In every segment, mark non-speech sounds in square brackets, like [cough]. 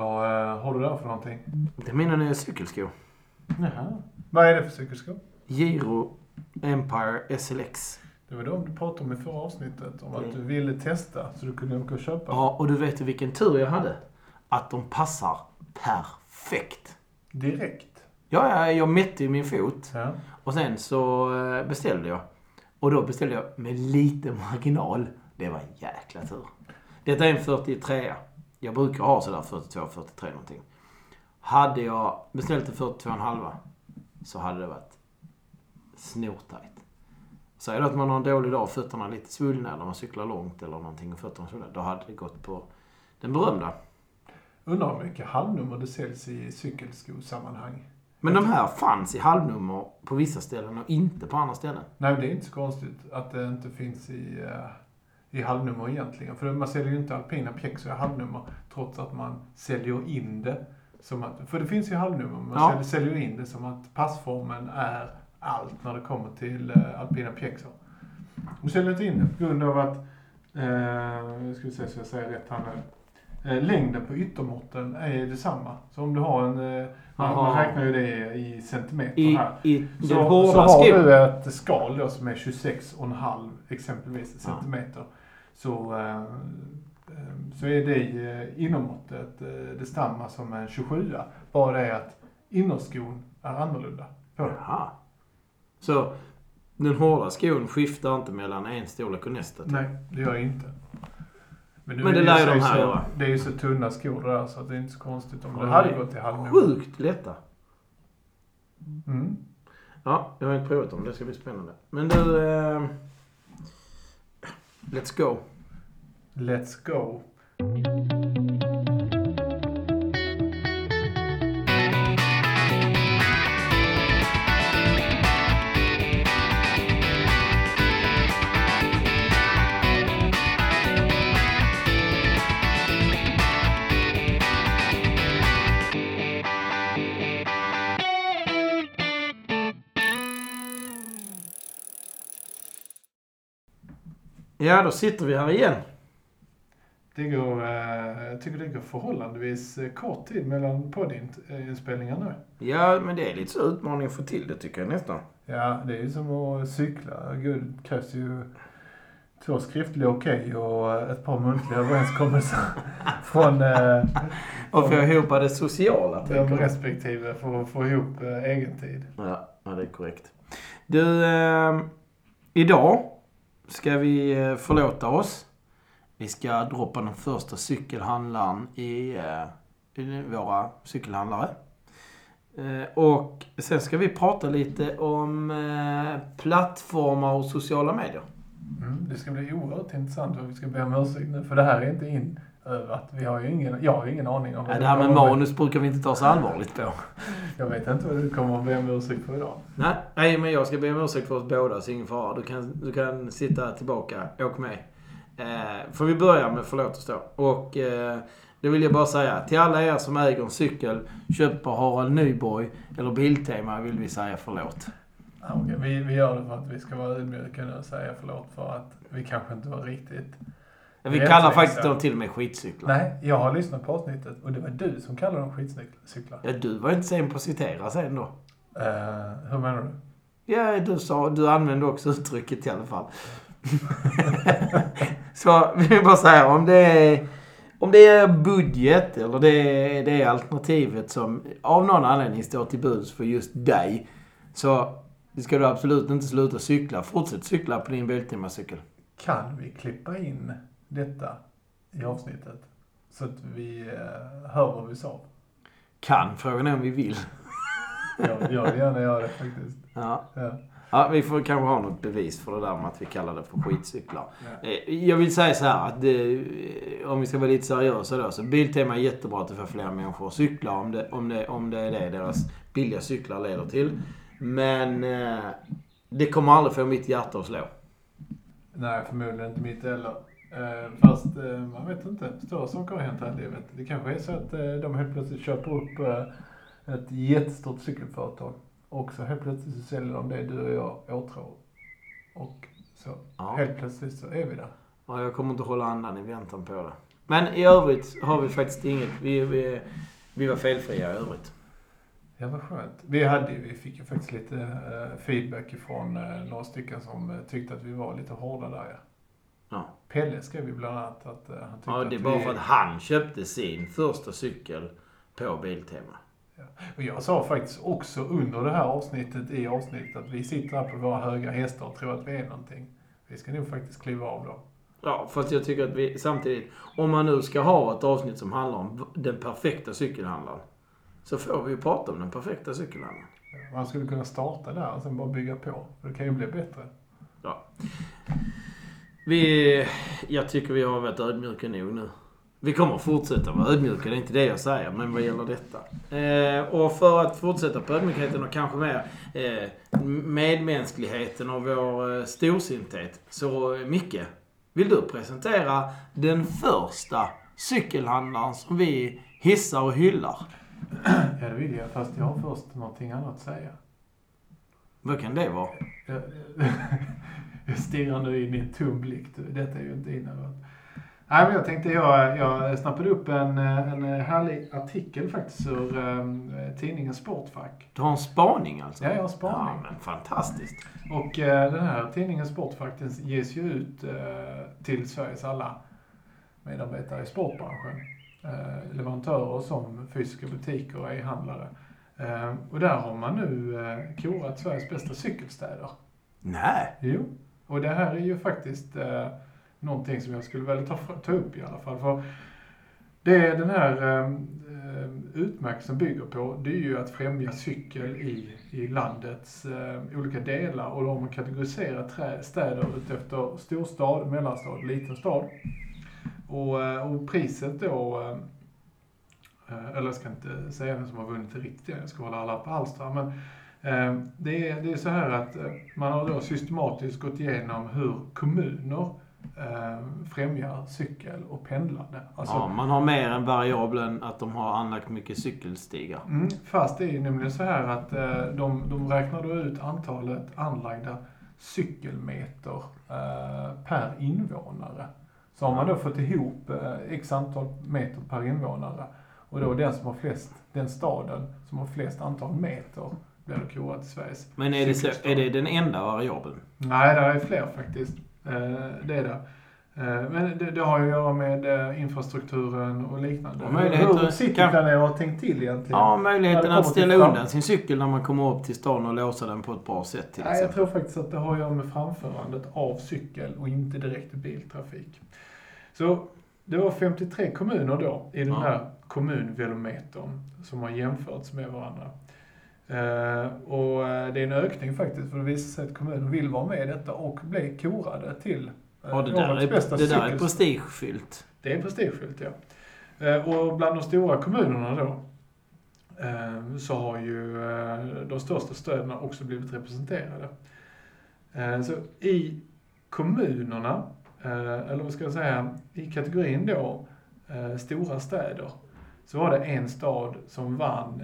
Vad eh, har du där för någonting? Det är mina nya cykelskor. Jaha. Vad är det för cykelskor? Giro Empire SLX. Det var de du pratade om i förra avsnittet. Om att Mm. du ville testa så du kunde åka och köpa. Ja, och du vet vilken tur jag hade. Att de passar perfekt. Direkt. Ja, ja, jag mätte ju min fot. Ja. Och sen så eh, beställde jag. Och då beställde jag med lite marginal. Det var en jäkla tur. Detta är en 43 Jag brukar ha sådär 42-43 någonting. Hade jag beställt en 42,5 så hade det varit snortajt. Säg då att man har en dålig dag och fötterna är lite svullna eller man cyklar långt eller någonting och fötterna är svullna. Då hade det gått på den berömda. Undrar hur mycket halvnummer det säljs i cykelskosammanhang. Men de här fanns i halvnummer på vissa ställen och inte på andra ställen. Nej, det är inte så konstigt att det inte finns i, eh, i halvnummer egentligen. För man säljer ju inte alpina pjäxor i halvnummer trots att man säljer in det som att... För det finns ju halvnummer, man Ja. säljer, in det som att passformen är allt när det kommer till eh, alpina pjäxor. De säljer inte in det på grund av att, eh, ska se så jag säger rätt här nu. Eh, längden på yttermåtten är detsamma. Så om du har en, eh, man, räknar ju det i centimeter I, här. i Så, så har du ett skal då som är 26,5 exempelvis Ja. Så, eh, eh, så är det eh, innermåttet eh, detsamma som en 27 Bara det att innerskon är annorlunda. På. Jaha. Så den hårda skon skiftar inte mellan en storlek och nästa? Nej, det gör inte. Men är det lär ju de här så- göra. Det är ju så tunna skor det där så det är inte så konstigt om Ja, det de hade gått i halvnummer. Sjukt lätta. Mm. Ja, jag har inte provat dem. Det ska bli spännande. Men du... Eh, let's go. Let's go. Ja, då sitter vi här igen. Det går, eh, jag tycker det går förhållandevis eh, kort tid mellan poddinspelningar nu. Ja, men det är lite så utmaning att få till det tycker jag nästan. Ja, det är ju som att cykla. Gud, det krävs ju två skriftliga okej och eh, ett par muntliga överenskommelser [laughs] från eh, Och få ihop det sociala, de respektive för att få ihop eh, egen tid. Ja, ja, det är korrekt. Du, eh, idag ska vi eh, förlåta oss. Vi ska droppa den första cykelhandlaren i, eh, i våra cykelhandlare. Eh, och sen ska vi prata lite om plattformar och sociala medier. Mm, det ska bli oerhört intressant och vi ska be om ursäkt nu, för det här är inte inövat. Vi har ju ingen, jag har ju ingen aning om Ja, det här med manus brukar vi inte ta så allvarligt på. [laughs] Jag vet inte vad du kommer att be om ursäkt för idag. Nej, nej, men jag ska be om ursäkt för oss båda, så ingen fara. Du kan, du kan sitta tillbaka. Åk med. Eh, får vi börja med förlåt oss då. Och eh, det vill jag bara säga. Till alla er som äger en cykel, köper Harald Nyborg eller Biltema vill vi säga förlåt. Ja, okej, vi, vi gör det för att vi ska vara ödmjuka nu och säga förlåt för att vi kanske inte var riktigt... Vi kallar faktiskt dem till och med skitcyklar. Nej, jag har lyssnat på avsnittet och det var du som kallade dem skitcyklar. Ja, du var inte sen på att citera sen då. Uh, hur menar du? Ja, du sa, du använde också uttrycket i alla fall. [laughs] så vi vill bara säga om det är, om det är budget eller det är, det är alternativet som av någon anledning står till buds för just dig. Så ska du absolut inte sluta cykla. Fortsätt cykla på din Biltema-cykel. Kan vi klippa in detta i avsnittet? Så att vi uh, hör vad vi sa. Kan. Frågan är om vi vill. [laughs] Jag, jag vill gärna göra det faktiskt. Ja. Ja. Ja, vi får kanske ha något bevis för det där med att vi kallar det för skitcyklar. Ja. Eh, Jag vill säga så här att det, om vi ska vara lite seriösa då. Så Biltema är jättebra att det får fler människor att cykla om det, om det, om det är det deras billiga cyklar leder till. Men eh, det kommer aldrig få mitt hjärta att slå. Nej, förmodligen inte mitt heller. Eh, fast eh, man vet inte. Stora saker har hänt här i livet. Det kanske är så att eh, de helt plötsligt köper upp ett jättestort cykelföretag. Och så helt plötsligt så säljer de det du och jag åtrår. Och så Ja. helt plötsligt så är vi där. Och jag kommer inte hålla andan i väntan på det. Men i övrigt har vi faktiskt inget. Vi, vi, vi var felfria i övrigt. Ja, vad skönt. Vi, hade, vi fick ju faktiskt lite feedback ifrån några stycken som tyckte att vi var lite hårda där. Ja. Ja. Pelle skrev ju bland annat att uh, han tyckte Ja, det är att bara vi... för att han köpte sin första cykel på Biltema. Och jag sa faktiskt också under det här avsnittet i avsnittet att vi sitter här på våra höga hästar och tror att vi är någonting. Vi ska nog faktiskt kliva av dem. Ja, fast jag tycker att vi samtidigt, om man nu ska ha ett avsnitt som handlar om den perfekta cykelhandlaren, så får vi ju prata om den perfekta cykelhandlaren. Man skulle kunna starta där och sen bara bygga på. För det kan ju bli bättre. Vi, jag tycker vi har varit ödmjuka nog nu. Vi kommer fortsätta vara ödmjuka, det är inte det jag säger, men vad gäller detta. Eh, och för att fortsätta på ödmjukheten och kanske mer eh, medmänskligheten och vår eh, storsinthet. Så Micke, vill du presentera den första cykelhandlaren som vi hissar och hyllar? Ja, det vill jag. Fast jag har först någonting annat att säga. Vad kan det vara? [laughs] Jag, stirrar nu in i en tom blick. Detta är ju inte inövat. Nej, men jag tänkte jag, jag snappade upp en, en härlig artikel faktiskt ur um, tidningen Sportfack. Du har en spaning alltså? Ja, jag har spaning. Ja, men fantastiskt. Och eh, den här tidningen Sportfack den ges ju ut eh, till Sveriges alla medarbetare i sportbranschen. Eh, leverantörer som fysiska butiker och e-handlare. Eh, och där har man nu eh, korat Sveriges bästa cykelstäder. Nej. Jo, och det här är ju faktiskt eh, någonting som jag skulle vilja ta, ta upp i alla fall. För det är den här eh, eh utmärkelsen bygger på, det är ju att främja cykel i, i landets eh, olika delar. Och då har man kategoriserat trä, städer utefter storstad, mellanstad, liten stad. Och, eh, och priset då, eh, eh eller jag ska inte säga vem som har vunnit det riktiga, jag ska hålla alla på halster. Men det är, det är så här att eh, man har då systematiskt gått igenom hur kommuner eh, främjar cykel och pendlande. Alltså, Ja, man har mer än variabeln att de har anlagt mycket cykelstigar. Mm, fast det är nämligen så här att eh, de, de räknar då ut antalet anlagda cykelmeter eh, per invånare. Så har man då fått ihop eh, x antal meter per invånare och då den som har flest, den staden som har flest antal meter blir då korad till Sveriges Men är det, så, är det den enda variabeln? Nej, det är fler faktiskt. Eh, det är det. Eh, Men det, det har ju att göra med eh, infrastrukturen och liknande. Och Hur cykelplanerare har tänkt till egentligen. Ja, möjligheten det att ställa undan sin cykel när man kommer upp till stan och låsa den på ett bra sätt till Nej, jag exempel. tror faktiskt att det har att göra med framförandet av cykel och inte direkt biltrafik. Så det var 53 kommuner då i den Ja. här kommunvelometern som har jämförts med varandra. Eh, och eh, det är en ökning faktiskt, för det visar sig att kommuner vill vara med i detta och bli korade till eh, Ja, det där, är, bästa det där är prestigefyllt. det är prestigefyllt, ja. Eh, Och bland de stora kommunerna då, så har ju de största städerna också blivit representerade. Så i kommunerna, eller vad ska jag säga, i kategorin då, stora städer, så var det en stad som vann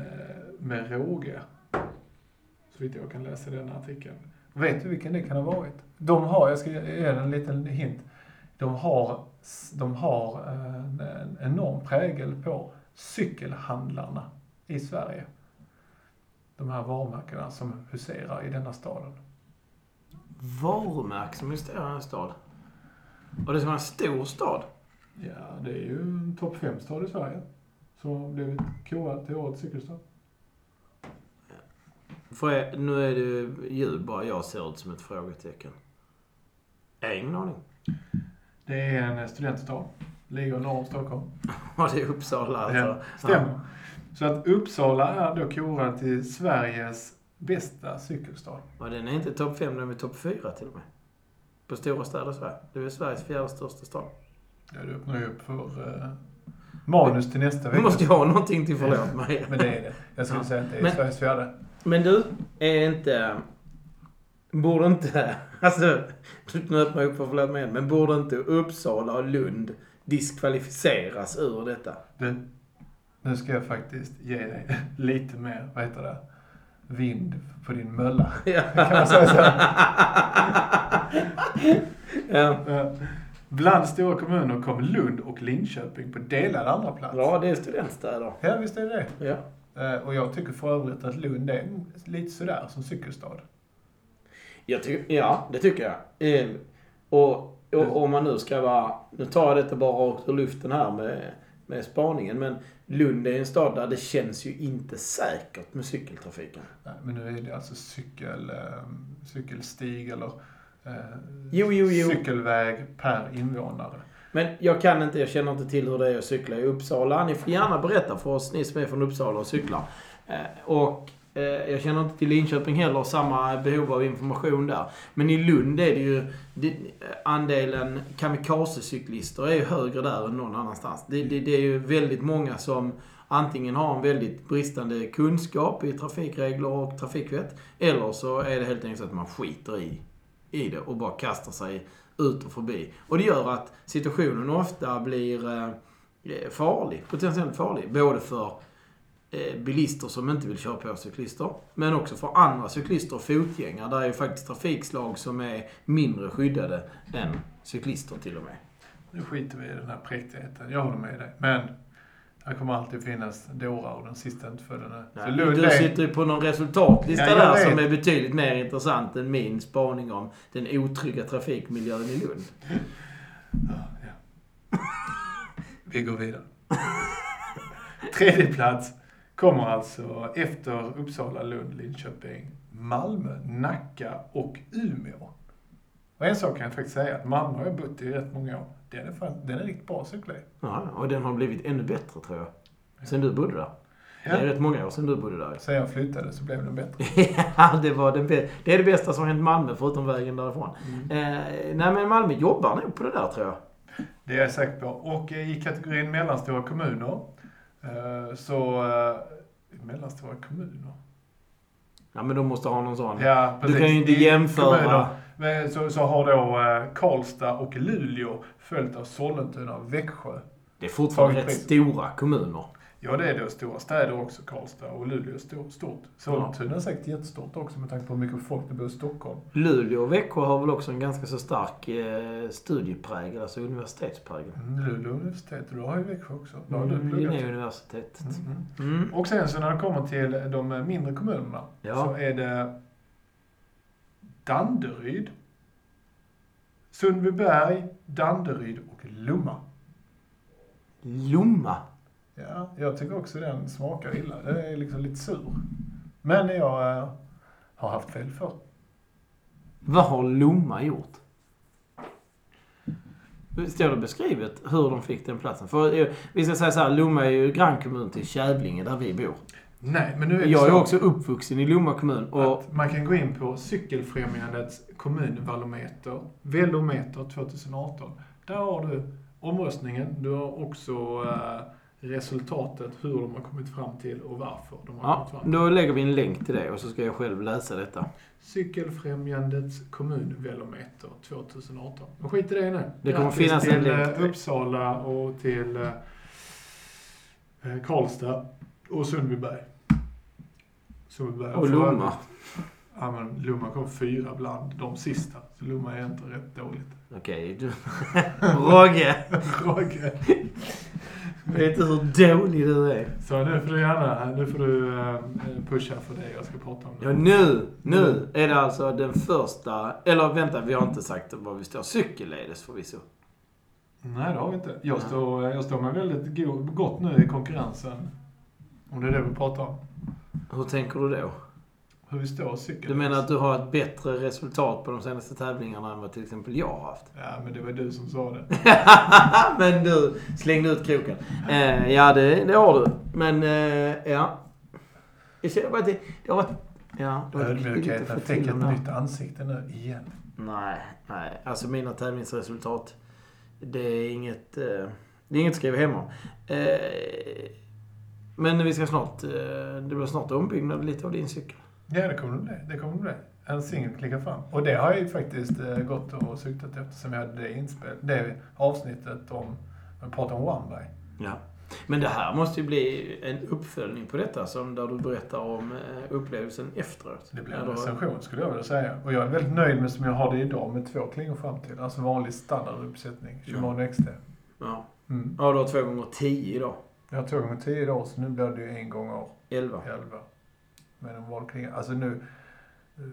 med råge. Så vitt jag kan läsa den artikeln. Vet du vilken det kan ha varit? De har, jag ska ge en liten hint. De har, de har eh, en, en enorm prägel på cykelhandlarna i Sverige. De här varumärkena som huserar i denna staden. Varumärke som investerar i en stad. Och det vara en stor stad. Ja, det är ju en topp 5-stad i Sverige. Som har blivit korad till årets cykelstad. För jag, nu är det ljud bara jag ser ut som ett frågetecken. Jag har ingen aning. Det är en studentstad. Ligger norr om Stockholm. [laughs] Ja, det är Uppsala alltså. Ja, stämmer. Så att Uppsala är då korad till Sveriges bästa cykelstad. Och den är inte topp 5, den är topp 4 till och med. På stora städer i Sverige. Det är Sveriges fjärde största stad. Ja, det öppnar ju upp för eh, manus till nästa Nu vecka. måste jag ha någonting till förlåt mig. Men det är det. Jag skulle säga att det är Men- Sveriges fjärde. Men du, är inte... Borde inte... [laughs] Alltså, nu öppnar jag upp för förlåt mig men borde inte Uppsala och Lund diskvalificeras ur detta? Du, nu ska jag faktiskt ge dig [laughs] lite mer, vad heter det, vind på din mölla. [laughs] Ja. Kan man säga så? ja. Ja. Bland stora kommuner kom Lund och Linköping på delad andra plats. Ja, det är studentstäder. Ja, visst är det Ja. Eh, Och jag tycker för övrigt att Lund är lite sådär som cykelstad. Jag ty- ja, det tycker jag. Eh, och, och om man nu ska vara... Nu tar jag detta bara rakt ur luften här med, med spaningen. Men Lund är en stad där det känns ju inte säkert med cykeltrafiken. Nej, men nu är det alltså cykel, eh, cykelstig eller eh, Jo, jo, jo. cykelväg per invånare. Men jag kan inte, jag känner inte till hur det är att cykla i Uppsala. Ni får gärna berätta för oss, ni som är från Uppsala och cyklar. Eh, och eh, jag känner inte till Linköping heller, samma behov av information där. Men i Lund är det ju, eh, andelen kamikazecyklister är ju högre där än någon annanstans. Det, det, det är ju väldigt många som antingen har en väldigt bristande kunskap i trafikregler och trafikvett. Eller så är det helt enkelt så att man skiter i, i det och bara kastar sig ut och förbi. Och det gör att situationen ofta blir eh, eh, farlig, potentiellt farlig. Både för eh, bilister som inte vill köra på cyklister, men också för andra cyklister och fotgängare. Där är ju faktiskt trafikslag som är mindre skyddade än cyklister till och med. Nu skiter vi i den här präktigheten. Jag håller med dig. Men det kommer alltid finnas dårar och den sista är inte född ännu. Så Nej, Lund du sitter ju på någon resultatlista Ja, där som är betydligt mer intressant än min spaning om den otrygga trafikmiljön i Lund. Ja, ja. Vi går vidare. Tredje plats kommer alltså efter Uppsala, Lund, Linköping, Malmö, Nacka och Umeå. Och en sak kan jag faktiskt säga, att Malmö har jag bott i rätt många år. Den är, fan, den är riktigt bra i. Ja, och den har blivit ännu bättre tror jag. Sen du bodde där. Det är Ja. rätt många år sedan du bodde där. Sen jag flyttade så blev den bättre. [laughs] Ja, det, var den det är det bästa som hänt Malmö förutom vägen därifrån. Eh, nej men Malmö jobbar nog på det där tror jag. Det är jag säker på. Och i kategorin mellanstora kommuner, eh, så... eh, Mellanstora kommuner? Ja men de måste ha någon sån. Ja, du kan ju inte jämföra. kommuner, Så, så har då eh, Karlstad och Luleå följt av Sollentuna och Växjö. Det är fortfarande rätt stora kommuner. Ja, det är då stora städer också, Karlstad och Luleå är stor, stort. Sollentuna är säkert jättestort också med tanke på hur mycket folk det bor i Stockholm. Luleå och Växjö har väl också en ganska så stark eh, studieprägel, alltså universitetsprägel. Mm, Luleå universitet, och du har ju Växjö också. Där har du Mm, pluggat. Mm, mm. Mm. Och sen så när det kommer till de mindre kommunerna Ja. så är det Danderyd, Sundbyberg, Danderyd och Lomma. Lomma. Ja, jag tycker också den smakar illa. Den är liksom lite sur. Men jag eh, har haft fel för. Vad har Lomma gjort? Står det beskrivet hur de fick den platsen? För eh, vi ska säga så här, Lomma är ju grannkommun till Kävlinge där vi bor. Nej, men nu är Jag är så också uppvuxen i Lomma kommun och man kan gå in på Cykelfrämjandets kommunvalometer, Velometer 2018. Där har du omröstningen. Du har också eh, resultatet, hur de har kommit fram till och varför de har ja, kommit fram till. då lägger vi en länk till det och så ska jag själv läsa detta. Cykelfrämjandets kommunvelometer 2018. Men skit i det nu. Det kommer Grattis finnas en till länk eh, till det. Uppsala och till eh, eh, Karlstad och Sundbyberg. Sundbyberg Och Lomma. Ja, men Lomma kom fyra bland de sista. Så Lomma är inte rätt dåligt. Okej, du... [laughs] Rogge! Roger. Vet du hur dålig du är? Så nu får du gärna, nu får du eh, pusha för det jag ska prata om. Ja, nu, nu är det alltså den första... Eller vänta, vi har inte sagt var vi står. Cykelledes förvisso. Nej, det har vi inte. Jag står, jag står med väldigt go- gott nu i konkurrensen. Om det är det vi pratar om. Hur tänker du då? Hur vi står cykel. Du menar att du har ett bättre resultat på de senaste tävlingarna än vad till exempel jag har haft? Ja, men det var du som sa det. [laughs] Men du slängde ut kroken. Eh, ja, det, det har du. Men, eh, ja. Jag känner bara att det, det har varit... Ja, Ödmjukheten fick ett nytt ansikte nu igen. Nej, nej. Alltså mina tävlingsresultat. Det är inget, eh, det är inget att skriva hem om. Eh, men vi ska snart, eh, det blir snart ombyggnad lite av din cykel. Ja, det kommer det bli. Det kommer det bli. En singel klickar fram. Och det har jag ju faktiskt eh, gått och suktat efter som jag hade det inspel. Det avsnittet om, jag pratade om One by. Ja. Men det här måste ju bli en uppföljning på detta, som där du berättar om eh, upplevelsen efteråt. Det blir en recension skulle jag vilja säga. Och jag är väldigt nöjd med som jag har det idag med två klingor fram till. Alltså vanlig standarduppsättning. Shimano XT. Ja. Mm. ja, du har två gånger tio idag. Jag har två gånger tio idag så nu blir det ju en gånger Elva. elva. Med en valklinga. Alltså nu, eh,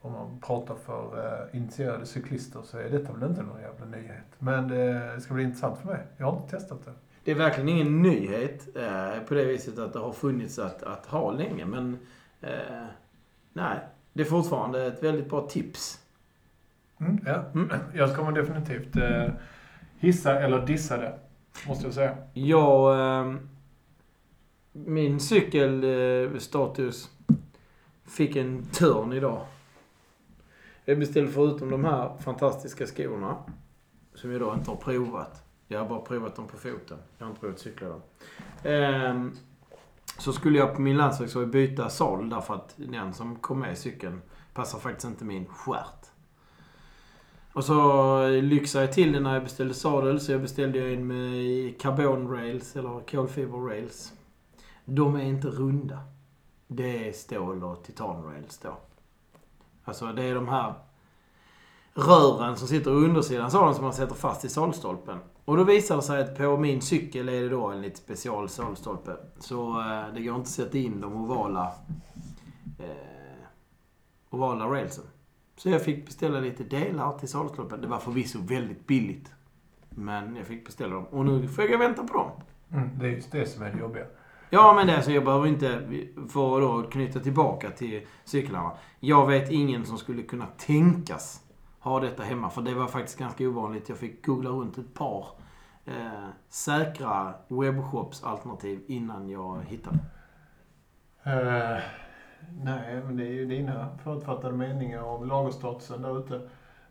om man pratar för eh, initierade cyklister så är detta väl inte någon jävla nyhet. Men det ska bli intressant för mig. Jag har inte testat det. Det är verkligen ingen nyhet eh, på det viset att det har funnits att, att ha länge, men eh, nej. Det är fortfarande ett väldigt bra tips. Mm, ja. Mm. Jag kommer definitivt eh, hissa eller dissa det. Måste jag säga. Jag... Ehm, eh, min cykelstatus fick en törn idag. Jag beställde förutom de här fantastiska skorna, som jag då inte har provat. Jag har bara provat dem på foten. Jag har inte provat cykla dem. Ehm, så skulle jag på min landsvägshoj byta sadel därför att den som kom med i cykeln passar faktiskt inte min stjärt. Och så lyxade jag till det när jag beställde sadel. Så jag beställde en med carbon rails, eller kolfiber rails. De är inte runda. Det är stål och titan rails då. Alltså det är de här rören som sitter i undersidan sadeln som man sätter fast i sadelstolpen. Och då visar det sig att på min cykel är det då en lite special sadelstolpe. Så eh, det går inte att sätta in de ovala, eh, ovala railsen. Så jag fick beställa lite delar till sadelstolpen. Det var förvisso väldigt billigt. Men jag fick beställa dem. Och nu får jag vänta på dem. Mm, det är just det som är det jobbiga. Ja, men det, alltså, jag behöver inte, för att då knyta tillbaka till cyklarna. Jag vet ingen som skulle kunna tänkas ha detta hemma. För det var faktiskt ganska ovanligt. Jag fick googla runt ett par eh, säkra webbshops-alternativ innan jag hittade. Eh, nej, men det är ju dina förutfattade meningar om lagerstatusen där ute.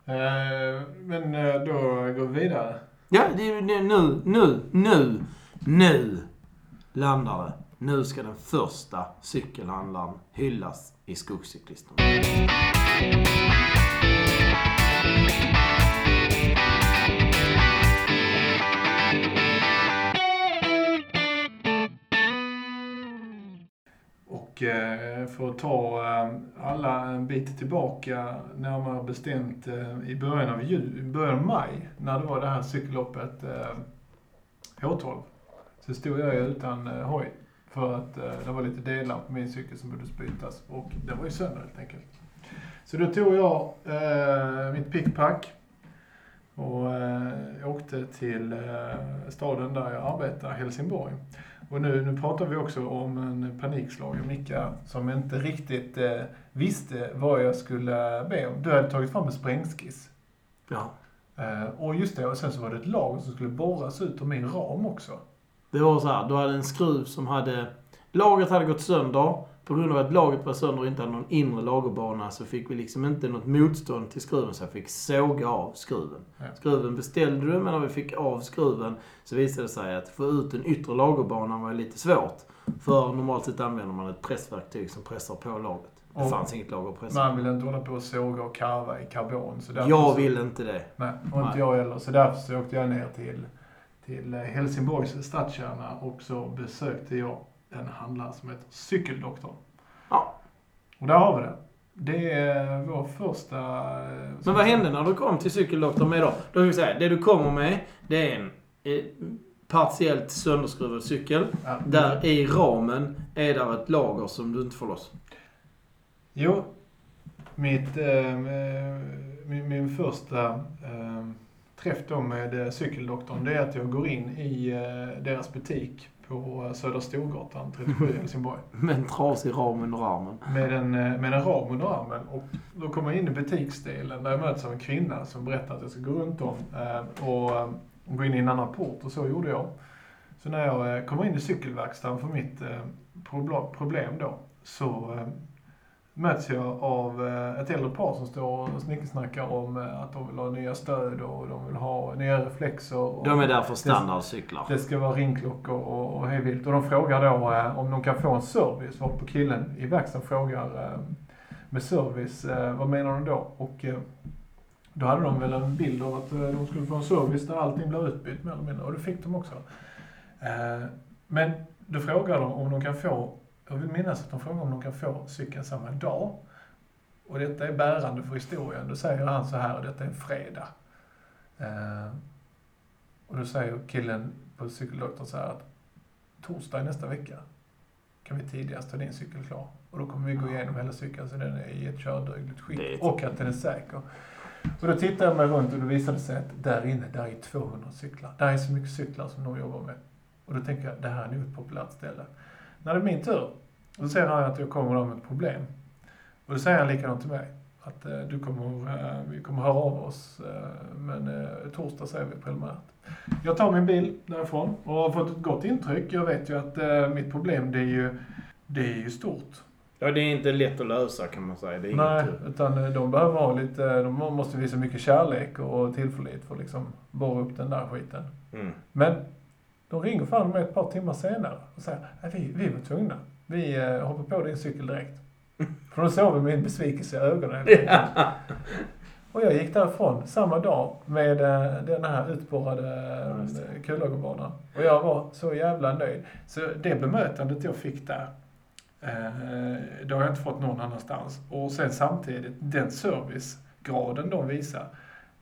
Eh, men eh, då går vi vidare. Ja, det är ju det, nu, nu, nu, nu landar det. Nu ska den första cykelhandlaren hyllas i skogscyklisterna. Eh, för att ta eh, alla en bit tillbaka, närmare bestämt eh, i början av jul, början av maj, när det var det här cykelloppet H12. Så stod jag utan hoj. För att det var lite delar på min cykel som behövde bytas. Och det var ju sönder helt enkelt. Så då tog jag mitt pickpack och åkte till staden där jag arbetar, Helsingborg. Och nu, nu pratar vi också om en panikslagen Micka som inte riktigt eh, visste vad jag skulle be om. Du hade tagit fram en sprängskiss. Ja. Eh, och just det, och sen så var det ett lager som skulle borras ut ur min ram också. Det var så här, du hade en skruv som hade... Lagret hade gått sönder. På grund av att lagret var sönder och inte hade någon inre lagerbana så fick vi liksom inte något motstånd till skruven så jag fick såga av skruven. Ja. Skruven beställde du, men när vi fick av skruven så visade det sig att få ut den yttre lagerbanan var lite svårt. För normalt sett använder man ett pressverktyg som pressar på lagret. Det Och- fanns inget lager att pressa. Man vill inte hålla på och såga och karva i karbon. Så Jag så, vill inte det. Nej, och inte Nej. jag heller. Så därför så åkte jag ner till, till eh, Helsingborgs stadskärna och så besökte jag en handlare som heter Cykeldoktorn. Ja. Och där har vi det. Det är vår första... eh, Men vad hände när du kom till cykeldoktorn med då? Då vill vi säga, det du kommer med, det är en eh, partiellt sönderskruvad cykel. Ja. Där i ramen är där ett lager som du inte får loss. Jo, mitt, eh, min, min första eh, träff då med cykeldoktorn, det är att jag går in i eh, deras butik på eh, Södra Storgatan 37 i Helsingborg. [laughs] Med en trasig ram under armen. Med en, eh, med en ram under armen. Och då kommer jag in i butiksdelen där jag möts av en kvinna som berättar att jag ska gå runt om eh, och gå in i en annan port. Och så gjorde jag. Så när jag kommer in i cykelverkstaden för mitt problem då, så möts jag av eh, ett äldre par som står och snickesnackar om eh, att de vill ha nya stöd och de vill ha nya reflexer. Och De är där för standardcyklar. det ska vara ringklockor och, och hej vilt. Och de frågar då eh, om de kan få en service. Varpå killen i verkstaden frågar eh, med service, eh, vad menar de då? Och eh, då hade de väl en bild av att de skulle få en service där allting blir utbytt mer eller mindre. Och det fick de också. Men då frågar de om de kan få, jag vill minnas att de frågar om de kan få cykeln samma dag. Och detta är bärande för historien. Då säger han så här, och detta är en fredag. Eh, och då säger killen på cykeldoktorn så här att torsdag nästa vecka kan vi tidigast ha din cykel klar. Och då kommer vi gå igenom hela cykeln så den är i ett kördugligt skick och att den är säker. Och då tittade jag mig runt och då visade det sig att där inne, där är 200 cyklar. Där är så mycket cyklar som de jobbar med. Och då tänker jag, det här är nog ett populärt ställe. När det är min tur, då säger han att jag kommer då med ett problem. Och då säger han likadant till mig. Att eh, du kommer, eh, vi kommer höra av oss, eh, men torsdag säger vi preliminärt. Jag tar min bil därifrån och har fått ett gott intryck. Jag vet ju att mitt problem det är ju, det är ju stort. Ja, det är inte lätt att lösa kan man säga. Det är Nej, inget utan de behöver ha lite, de måste visa mycket kärlek och tillförlit för att liksom borra upp den där skiten. Mm. Men de ringer fan mig ett par timmar senare och säger att vi, vi var tvungna. Vi eh, hoppar på din cykel direkt. För de såg med en besvikelse i ögonen. enkelt. Och jag gick därifrån samma dag med eh, den här utborrade eh, kullagerbanan. Och jag var så jävla nöjd. Så det bemötandet jag fick där, eh, det har jag inte fått någon annanstans. Och sen samtidigt, den servicegraden de visar,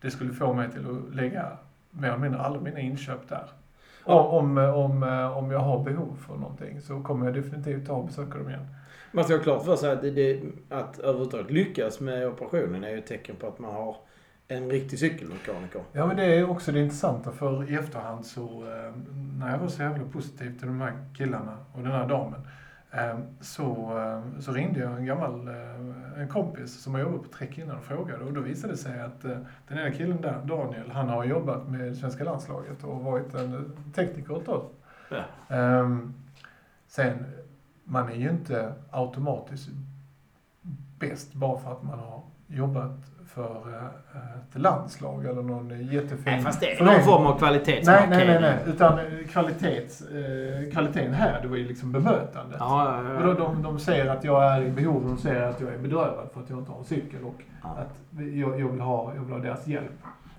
det skulle få mig till att lägga mer eller mindre alla mina inköp där. Om, om, eh, om jag har behov för någonting så kommer jag definitivt ta och besöka dem igen. Man ska ha klart för sig att, det, det, att överhuvudtaget lyckas med operationen är ju ett tecken på att man har en riktig cykelmekaniker. Ja, men det är också det intressanta för i efterhand så, eh, när jag var så jävla positiv till de här killarna och den här damen, så, eh, så ringde jag en gammal eh, en kompis som har jobbat på Trek innan och frågade och då visade det sig att eh, den ena killen där, Daniel, han har jobbat med svenska landslaget och varit en tekniker ett tag. Ja. Ehm, sen, man är ju inte automatiskt bäst bara för att man har jobbat för eh, ett landslag eller någon jättefin Nej, fast det är någon form av Nej, kvalitetsmarkering. nej, nej, nej. Utan kvalitets, eh, kvaliteten här, det var ju liksom bemötandet. Ja, ja, Och då, ja. de, de säger att jag är i behov, de säger att jag är bedrövad för att jag inte har en cykel och Ja. att jag, jag, vill ha, jag vill ha deras hjälp.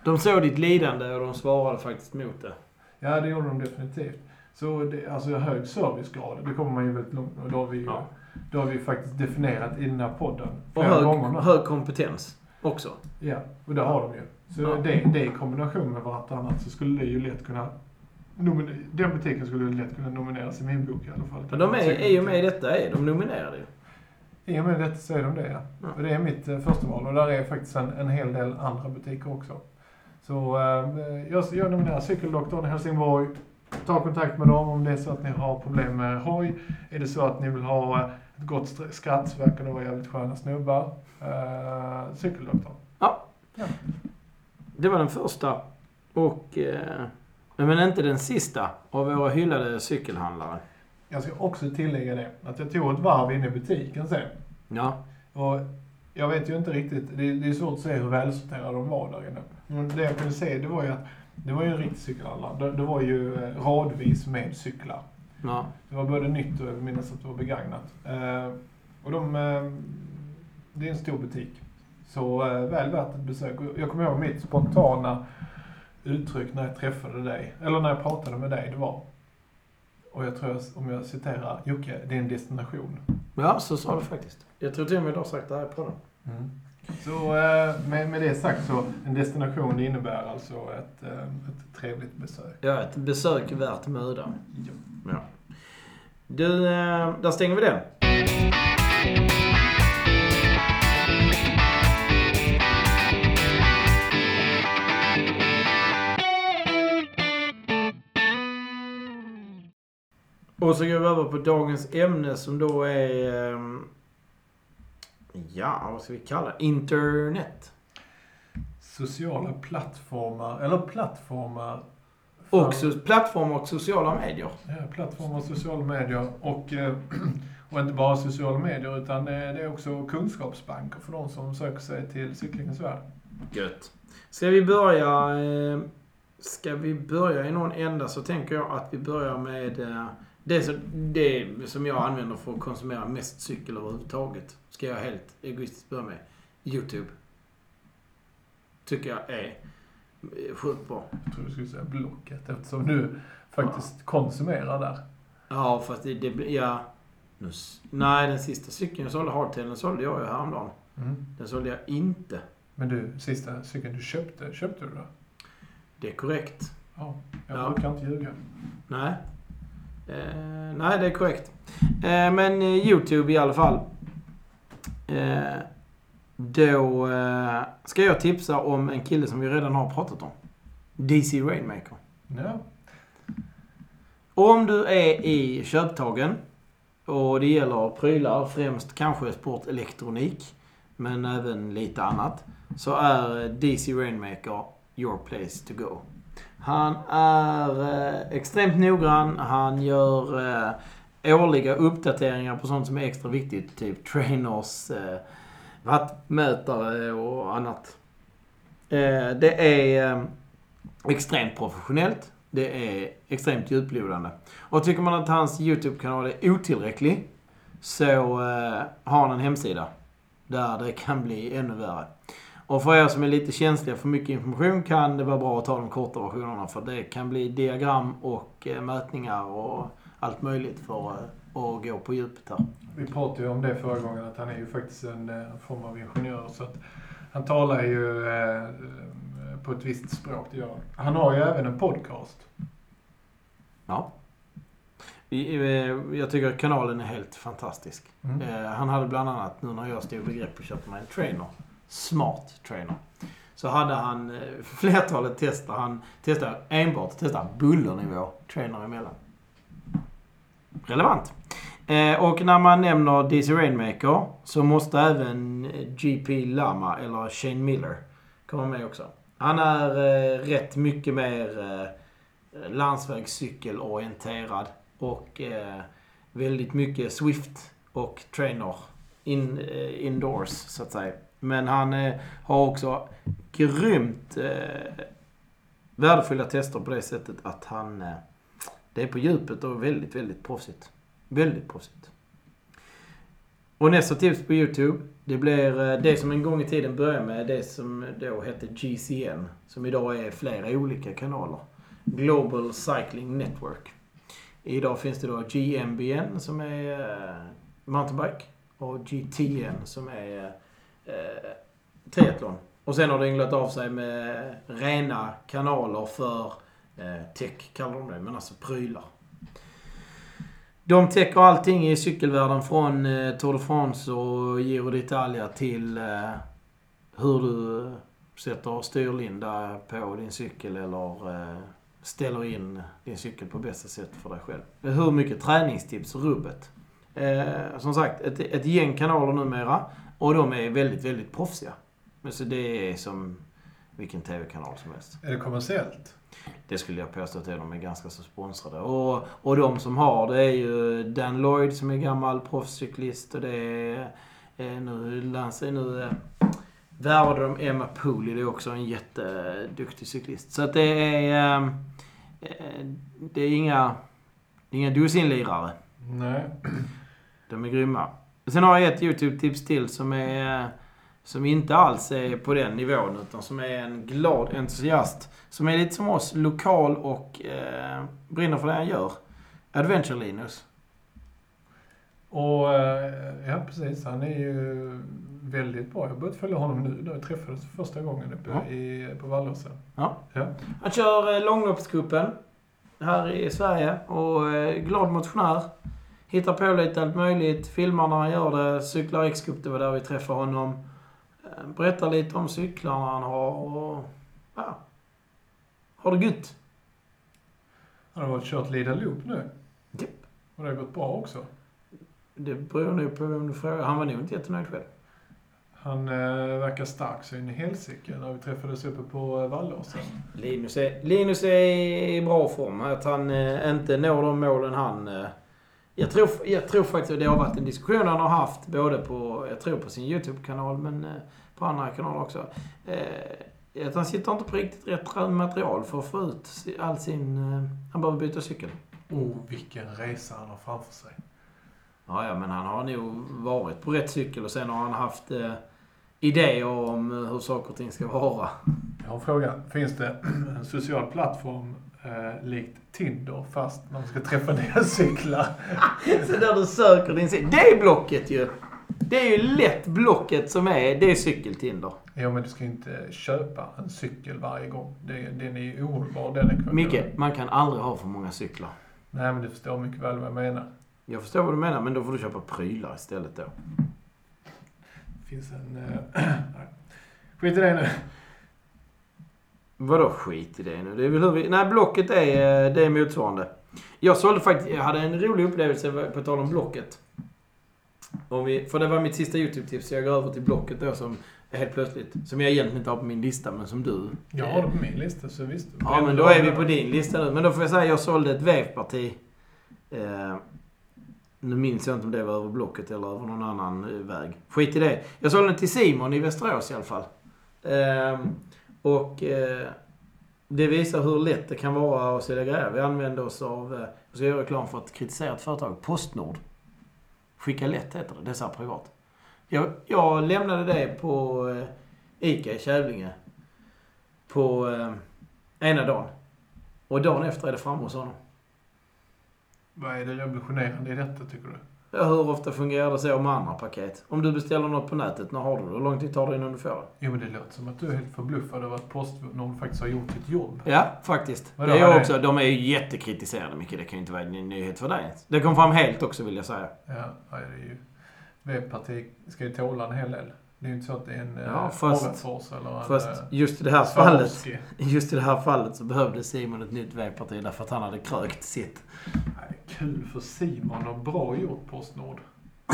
De såg ditt lidande och de svarade faktiskt mot det. Ja, det gjorde de definitivt. Så det, alltså hög servicegrad, det kommer man ju väldigt långt med. Då har vi ju Ja. då har vi faktiskt definierat i den här podden Och hög, gånger hög kompetens också. Ja, och det har de ju. Så Ja. det, det i kombination med vartannat så skulle det ju lätt kunna den butiken skulle lätt kunna nomineras i min bok i alla fall. Men de är, i och med detta är de nominerade ju. I och med detta så är de det, ja. Ja. Och det är mitt eh, första val och där är faktiskt en, en hel del andra butiker också. Så eh, jag, jag nominerar Cykeldoktorn Helsingborg. Ta kontakt med dem om det är så att ni har problem med hoj. Är det så att ni vill ha eh, gott skratt verkar det vara jävligt sköna snubbar. Eh, Cykeldoktorn. Det var den första. Och... Eh, men inte den sista av våra hyllade cykelhandlare. Jag ska också tillägga det, att jag tog ett varv inne i butiken sen. Ja. Och jag vet ju inte riktigt, det är, det är svårt att se hur välsorterade de var där inne. Men det jag kunde se, det var ju att det var ju en riktig cykelhandlare. Det, det var ju eh, radvis med cyklar. Ja. Det var både nytt och jag minns att det var begagnat. Eh, och de, eh, det är en stor butik. Så eh, väl värt ett besök. Och Jag kommer ihåg mitt spontana uttryck när jag träffade dig, eller när jag pratade med dig, det var och jag tror, jag, om jag citerar Jocke, det är en destination. Ja, så sa du faktiskt. Jag tror till och med du har sagt det här på den. Mm. Så eh, med, med det sagt så, en destination innebär alltså ett, eh, ett trevligt besök. Ja, ett besök värt mödan. Ja. Ja. Du, eh, där stänger vi den. Och så går vi över på dagens ämne som då är... Ja, vad ska vi kalla det? Internet. Sociala plattformar, eller plattformar. för- Och so- plattformar och sociala medier. Ja, plattformar, sociala medier och, eh, [clears throat] och inte bara sociala medier utan det är det är också kunskapsbanker för de som söker sig till cyklingens värld. Gött. Ska vi börja... Eh, ska vi börja i någon ända så tänker jag att vi börjar med eh, det, som, det som jag använder för att konsumera mest cykel överhuvudtaget. Ska jag helt egoistiskt börja med. YouTube. Tycker jag är sjukt bra. Jag tror du skulle säga Blocket eftersom du faktiskt konsumerar där. Ja, fast det, det ja. Nej, den sista cykeln jag sålde, Hardtail, den sålde jag ju häromdagen. Mm. Den sålde jag inte. Men du, sista cykeln du köpte, köpte du då? Det är korrekt. Ja, jag Ja. brukar inte ljuga. Nej. Eh, nej, det är korrekt. Eh, men eh, YouTube i alla fall. Eh, då eh, ska jag tipsa om en kille som vi redan har pratat om. DC Rainmaker. Ja. Om du är i köptagen och det gäller prylar, främst kanske sportelektronik, men även lite annat, så är DC Rainmaker your place to go. Han är eh, extremt noggrann. Han gör eh, årliga uppdateringar på sånt som är extra viktigt. Typ trainers, eh, vattmätare och annat. Eh, det är eh, extremt professionellt. Det är extremt djuplodande. Och tycker man att hans YouTube-kanal är otillräcklig så eh, har han en hemsida där det kan bli ännu värre. Och för er som är lite känsliga för mycket information kan det vara bra att ta de korta versionerna för det kan bli diagram och eh, mätningar och allt möjligt för eh, att gå på djupet här. Vi pratade ju om det förra gången, att han är ju faktiskt en eh, form av ingenjör. Så att han talar ju på ett visst språk, det gör han. Han har ju även en podcast. Ja. Jag tycker att kanalen är helt fantastisk. Mm. Han hade bland annat, nu när jag stod i begrepp att köpa mig en trainer, smart trainer. Så hade han eh, flertalet tester. Han testade enbart testade bullernivå trainer emellan. Relevant. Eh, och när man nämner DC Rainmaker så måste även eh, GP Lama eller Shane Miller komma med också. Han är rätt mycket mer landsvägscykelorienterad och väldigt mycket Swift och trainer in, indoors så att säga. Men han eh, har också grymt eh, värdefulla tester på det sättet att han... Eh, det är på djupet och väldigt, väldigt proffsigt. Väldigt proffsigt. Och nästa tips på YouTube, det blir eh, det som en gång i tiden började med det som då hette GCN. Som idag är flera olika kanaler. Global Cycling Network. Idag finns det då GMBN som är eh, mountainbike och GTN som är eh, eh, triathlon. Och sen har det ynglat av sig med rena kanaler för eh, tech, kallar de det, men alltså prylar. De täcker allting i cykelvärlden från eh, Tour de France och Giro d'Italia till eh, hur du sätter styrlinda på din cykel eller eh, ställer in din cykel på bästa sätt för dig själv. Hur mycket träningstips och rubbet. Eh, som sagt, ett, ett gäng kanaler numera och de är väldigt, väldigt proffsiga. Så det är som vilken tv-kanal som helst. Är det kommersiellt? Det skulle jag påstå att de är ganska så sponsrade. Och, och de som har det är ju Dan Lloyd som är gammal proffscyklist och det är nu, Lance, nu eh, värvade de Emma Pooley, det är också en jätteduktig cyklist. Så att det är, eh, eh, det är inga, inga dussinlirare. Nej. De är grymma. Sen har jag ett YouTube-tips till som är som inte alls är på den nivån utan som är en glad entusiast. Som är lite som oss, lokal och eh, brinner för det han gör. Adventure Linus. Och eh, ja, precis. Han är ju väldigt bra. Jag har börjat följa honom nu. Då jag träffades för första gången uppe Ja. i, på Vallåsen. Ja. Ja. Han kör eh, långloppscupen här i Sverige och eh, glad motionär. Hittar på lite allt möjligt, filmar när han gör det, cyklar X-cup, det var där vi träffade honom. Eh, berättar lite om cyklarna han har och ja, har det gött. Han har varit kört Lida Loop nu. Japp. Och det har gått bra också. Det beror nog på vem du frågar. Han var nog inte jättenöjd själv. Han eh, verkar stark så in i helsike när vi träffades uppe på eh, Vallåsen. Linus är, Linus är i bra form. Att han eh, inte når de målen han... Eh, jag, tror, jag tror faktiskt att det har varit en diskussion han har haft både på, jag tror på sin YouTube-kanal men eh, på andra kanaler också. Eh, att han sitter inte på riktigt rätt material för att få ut all sin... Eh, han behöver byta cykel. Oh, vilken resa han har framför sig. Ja, ja, men han har nog varit på rätt cykel och sen har han haft eh, idéer om hur saker och ting ska vara. Jag har en fråga. Finns det en social plattform eh, likt Tinder fast man ska träffa [laughs] nya cyklar. [laughs] Så där du söker din cykel. Det är Blocket ju! Det är ju lätt Blocket som är, det är cykeltinder. Jo, men du ska ju inte köpa en cykel varje gång. Det, den är ju ohållbar den ekvationen. Micke, man kan aldrig ha för många cyklar. Nej, men du förstår mycket väl vad jag menar. Jag förstår vad du menar, men då får du köpa prylar istället då. Det finns en... [clears throat] Nej. Skit i det nu. Vadå skit i det nu? Det är väl hur vi... Nej, Blocket är, eh, det är motsvarande. Jag sålde faktiskt... Jag hade en rolig upplevelse på tal om Blocket. Om vi, för det var mitt sista YouTube-tips, så jag går över till Blocket då som helt plötsligt, som jag egentligen inte har på min lista, men som du. Jag har det på min lista, så visst. Ja, men då är vi på din lista nu. Men då får jag säga, jag sålde ett vevparti. Eh, nu minns jag inte om det var över Blocket eller över någon annan eh, väg. Skit i det. Jag sålde den till Simon i Västerås i alla fall. Eh, och eh, det visar hur lätt det kan vara att sälja grejer. Vi använde oss av, eh, jag ska göra reklam för ett kritiserat företag, Postnord. Skicka lätt heter det, det är så här privat. Jag, jag lämnade det på eh, ICA i Kävlinge på eh, ena dagen. Och dagen efter är det framme hos honom. Vad är det revolutionerande i detta, tycker du? Ja, hur ofta fungerar det så med andra paket? Om du beställer något på nätet, när har du det? Hur lång tid tar det innan du får det? Jo, men det låter som att du är helt förbluffad över att Postnord faktiskt har gjort sitt jobb. Ja, faktiskt. Vadå, det är jag också. De är ju jättekritiserade mycket. Det kan ju inte vara en nyhet för dig ens. Det kom fram helt också, vill jag säga. Ja, det är ju... Webbparti ska ju tåla en hel del. Det är inte så att det är en Ja, eh, fast- eller en Fast eh, just i det här fallet, Swarovski. just i det här fallet så behövde Simon ett nytt vevparti därför att han hade krökt sitt. Nej, kul för Simon och bra gjort Postnord. [laughs]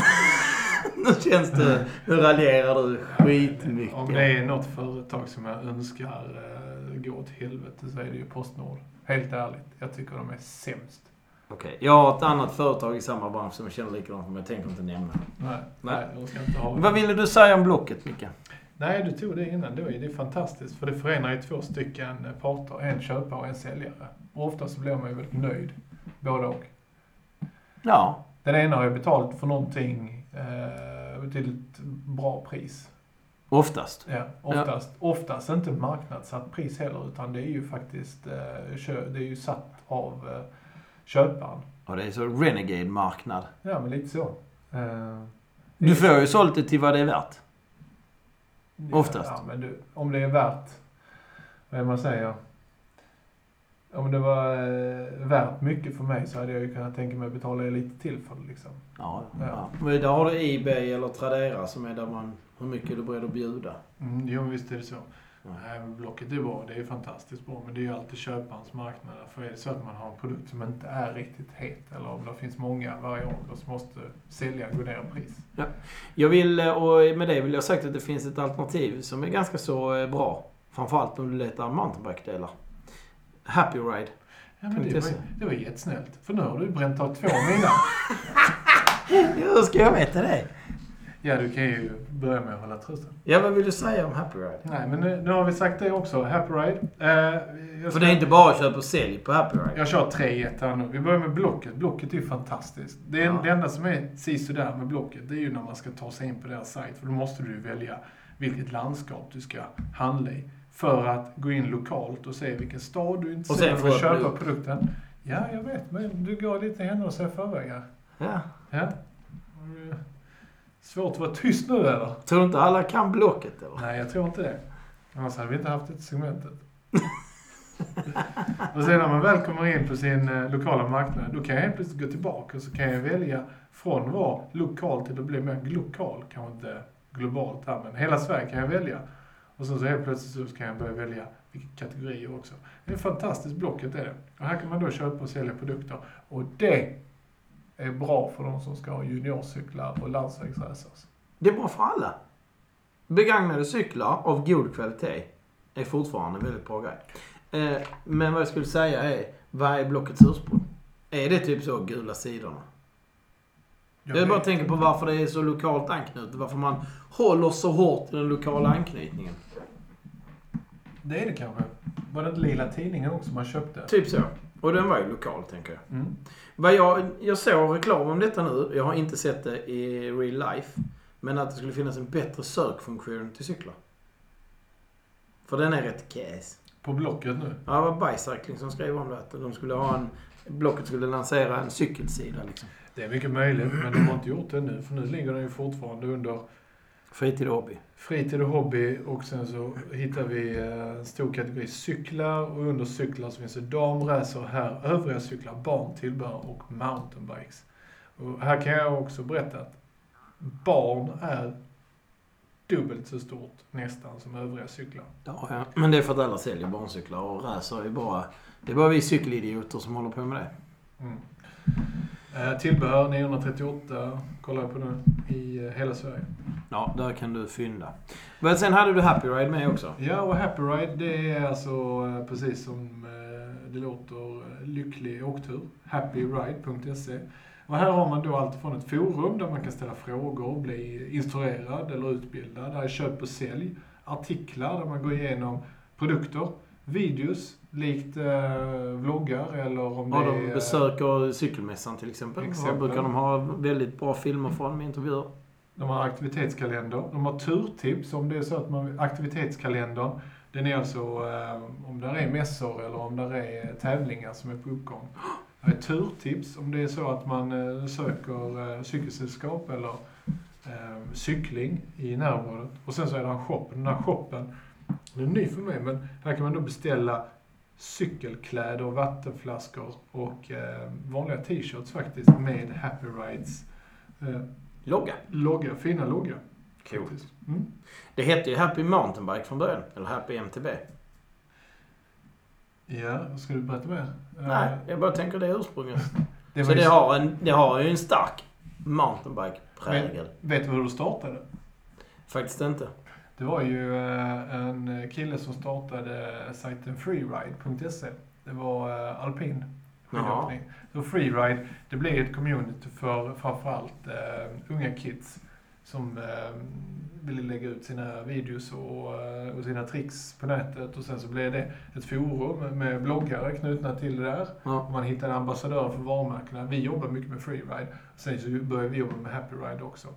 Nu känns det... Nu raljerar du skitmycket. Om det är något företag som jag önskar eh, gå åt helvete så är det ju Postnord. Helt ärligt. Jag tycker de är sämst. Okej, jag har ett annat företag i samma bransch som jag känner likadant men jag tänker inte nämna. Nej, Nej. nej. ska inte ha Vad ville du säga om Blocket, Micke? Nej, du tog det innan. Det är, fantastiskt. För det förenar ju två stycken parter. En köpare och en säljare. Och ofta så blir man ju väldigt nöjd. Både och. Ja, Den ena har ju betalt för någonting eh, till ett bra pris. oftast. Ja, oftast, oftast inte marknadssatt pris heller, utan det är ju faktiskt eh, det är ju satt av eh, köparen. Och det är så renegade-marknad. Ja, men lite så. Eh, Du får ju sålt det till vad det är värt. ja, oftast. Ja, men du, om det är värt, vad är man säger? Om det var eh, värt mycket för mig så hade jag ju kunnat tänka mig att betala lite till för det liksom. Ja, Ja. ja. Men där har du Ebay eller Tradera som är där man... Hur mycket är du beredd att bjuda? Mm, jo, visst är det så. Ja. Nej, men Blocket är bra, det är fantastiskt bra, men det är ju alltid köparens marknad. För är det så att man har en produkt som inte är riktigt het, eller om det finns många variabler som måste sälja gå ner i pris. Jag vill, eh, och med det vill jag sagt att det finns ett alternativ som är ganska så eh, bra. Framförallt om du letar mountainbike-delar. Happy Ride. Ja, men det, var, säga. det var jättesnällt. För nu har du bränt av två mina. [laughs] Hur ska jag veta det? Ja, du kan ju börja med att hålla trösten. Ja, vad vill du säga om Happy Ride? Nej, men nu, nu har vi sagt det också. Happy Ride. Eh, För det är inte bara köp och sälj på Happy Ride. jag kör tre i här nu. Vi börjar med Blocket. Blocket är ju fantastiskt. Det, är, Ja. det enda som är sisådär med Blocket, det är ju när man ska ta sig in på deras sajt. För då måste du välja vilket landskap du ska handla i. För att gå in lokalt och se vilken stad du är intresserad av att upp köpa loop. produkten. Ja, jag vet. Men du går lite händelser i förväg här. Ja. Ja. Svårt att vara tyst nu eller? Tror du inte alla kan Blocket eller? Nej, jag tror inte det. Annars hade vi inte haft det segmentet. [laughs] och sen när man väl kommer in på sin eh, lokala marknad, då kan jag helt plötsligt gå tillbaka och så kan jag välja från att vara lokal till att bli mer global. Kanske inte globalt här, men hela Sverige kan jag välja. Och sen så helt plötsligt så kan jag börja välja vilka kategorier också. Det är ett fantastiskt blocket är det. Och här kan man då köpa och sälja produkter. Och det är bra för de som ska ha juniorcyklar och landsvägsracers. Det är bra för alla. Begagnade cyklar av god kvalitet är fortfarande en väldigt bra grej. Eh, men vad jag skulle säga är, vad är Blockets ursprung? Är det typ så gula sidorna? Jag, bara vet tänker på varför det är så lokalt anknutet. Varför man håller så hårt i den lokala anknytningen. Det är det kanske. Var det inte Lila Tidningen också man köpte? Typ så. Och den var ju lokal, tänker jag. Mm. Vad jag, jag såg reklam om detta nu. Jag har inte sett det i real life. Men att det skulle finnas en bättre sökfunktion till cyklar. För den är rätt käs. på Blocket nu. Ja, det var Bicycling som skrev om det. Att de skulle ha en... Blocket skulle lansera en cykelsida liksom. Det är mycket möjligt, men de har inte gjort det nu. För nu ligger den ju fortfarande under Fritid och hobby. fritid och hobby. Och sen så hittar vi eh, en stor kategori cyklar. Och under cyklar så finns det damracer här, övriga cyklar, barn, tillbehör och mountainbikes. Och här kan jag också berätta att barn är dubbelt så stort nästan som övriga cyklar. Ja, ja. Men det är för att alla säljer barncyklar och racer är bara... Det är bara vi cykelidioter som håller på med det. Mm. Eh, tillbehör 938 kollar jag på nu i eh, hela Sverige. Ja, där kan du fynda. Men sen hade du Happy Ride med också. Ja, och Happy Ride det är alltså eh, precis som det låter lycklig åktur. Happyride.se. Och här har man då allt från ett forum där man kan ställa frågor, bli instruerad eller utbildad. Där är köp och sälj. Artiklar där man går igenom produkter. Videos, likt eh, vloggar eller om Ja, det de är... besöker cykelmässan till exempel. Exempel. Där brukar de ha väldigt bra filmer från med intervjuer. De har aktivitetskalender. De har turtips om det är så att man... Aktivitetskalendern, den är alltså eh, om där är mässor eller om där är tävlingar som är på uppgång. Det är turtips om det är så att man eh, söker eh, cykelsällskap eller eh, cykling i närområdet. Och sen så är det en shop. Den här shoppen, den är ny för mig, men här kan man då beställa cykelkläder, vattenflaskor och eh, vanliga t-shirts faktiskt med Happy Rides eh, Logga. logga, fina logga. Coolt. Mm. Det hette ju Happy Mountainbike från början. Eller Happy MTB. Ja, ska du berätta mer? Nej, jag bara tänker det ursprunget. [laughs] det Så det har, en, det har ju en stark mountainbike-prägel. Vet du hur du startade? Faktiskt inte. Det var ju eh, en kille som startade sajten freeride.se. Det var eh, alpin skidåkning. Så freeride, det blev ett community för framförallt eh, unga kids som ville lägga ut sina videos och, och sina tricks på nätet. Och sen så blev det ett forum med bloggare knutna till det där. Ja. Man hittade ambassadörer för varumärkena. Vi jobbar mycket med freeride. Sen så började vi jobba med happy ride också.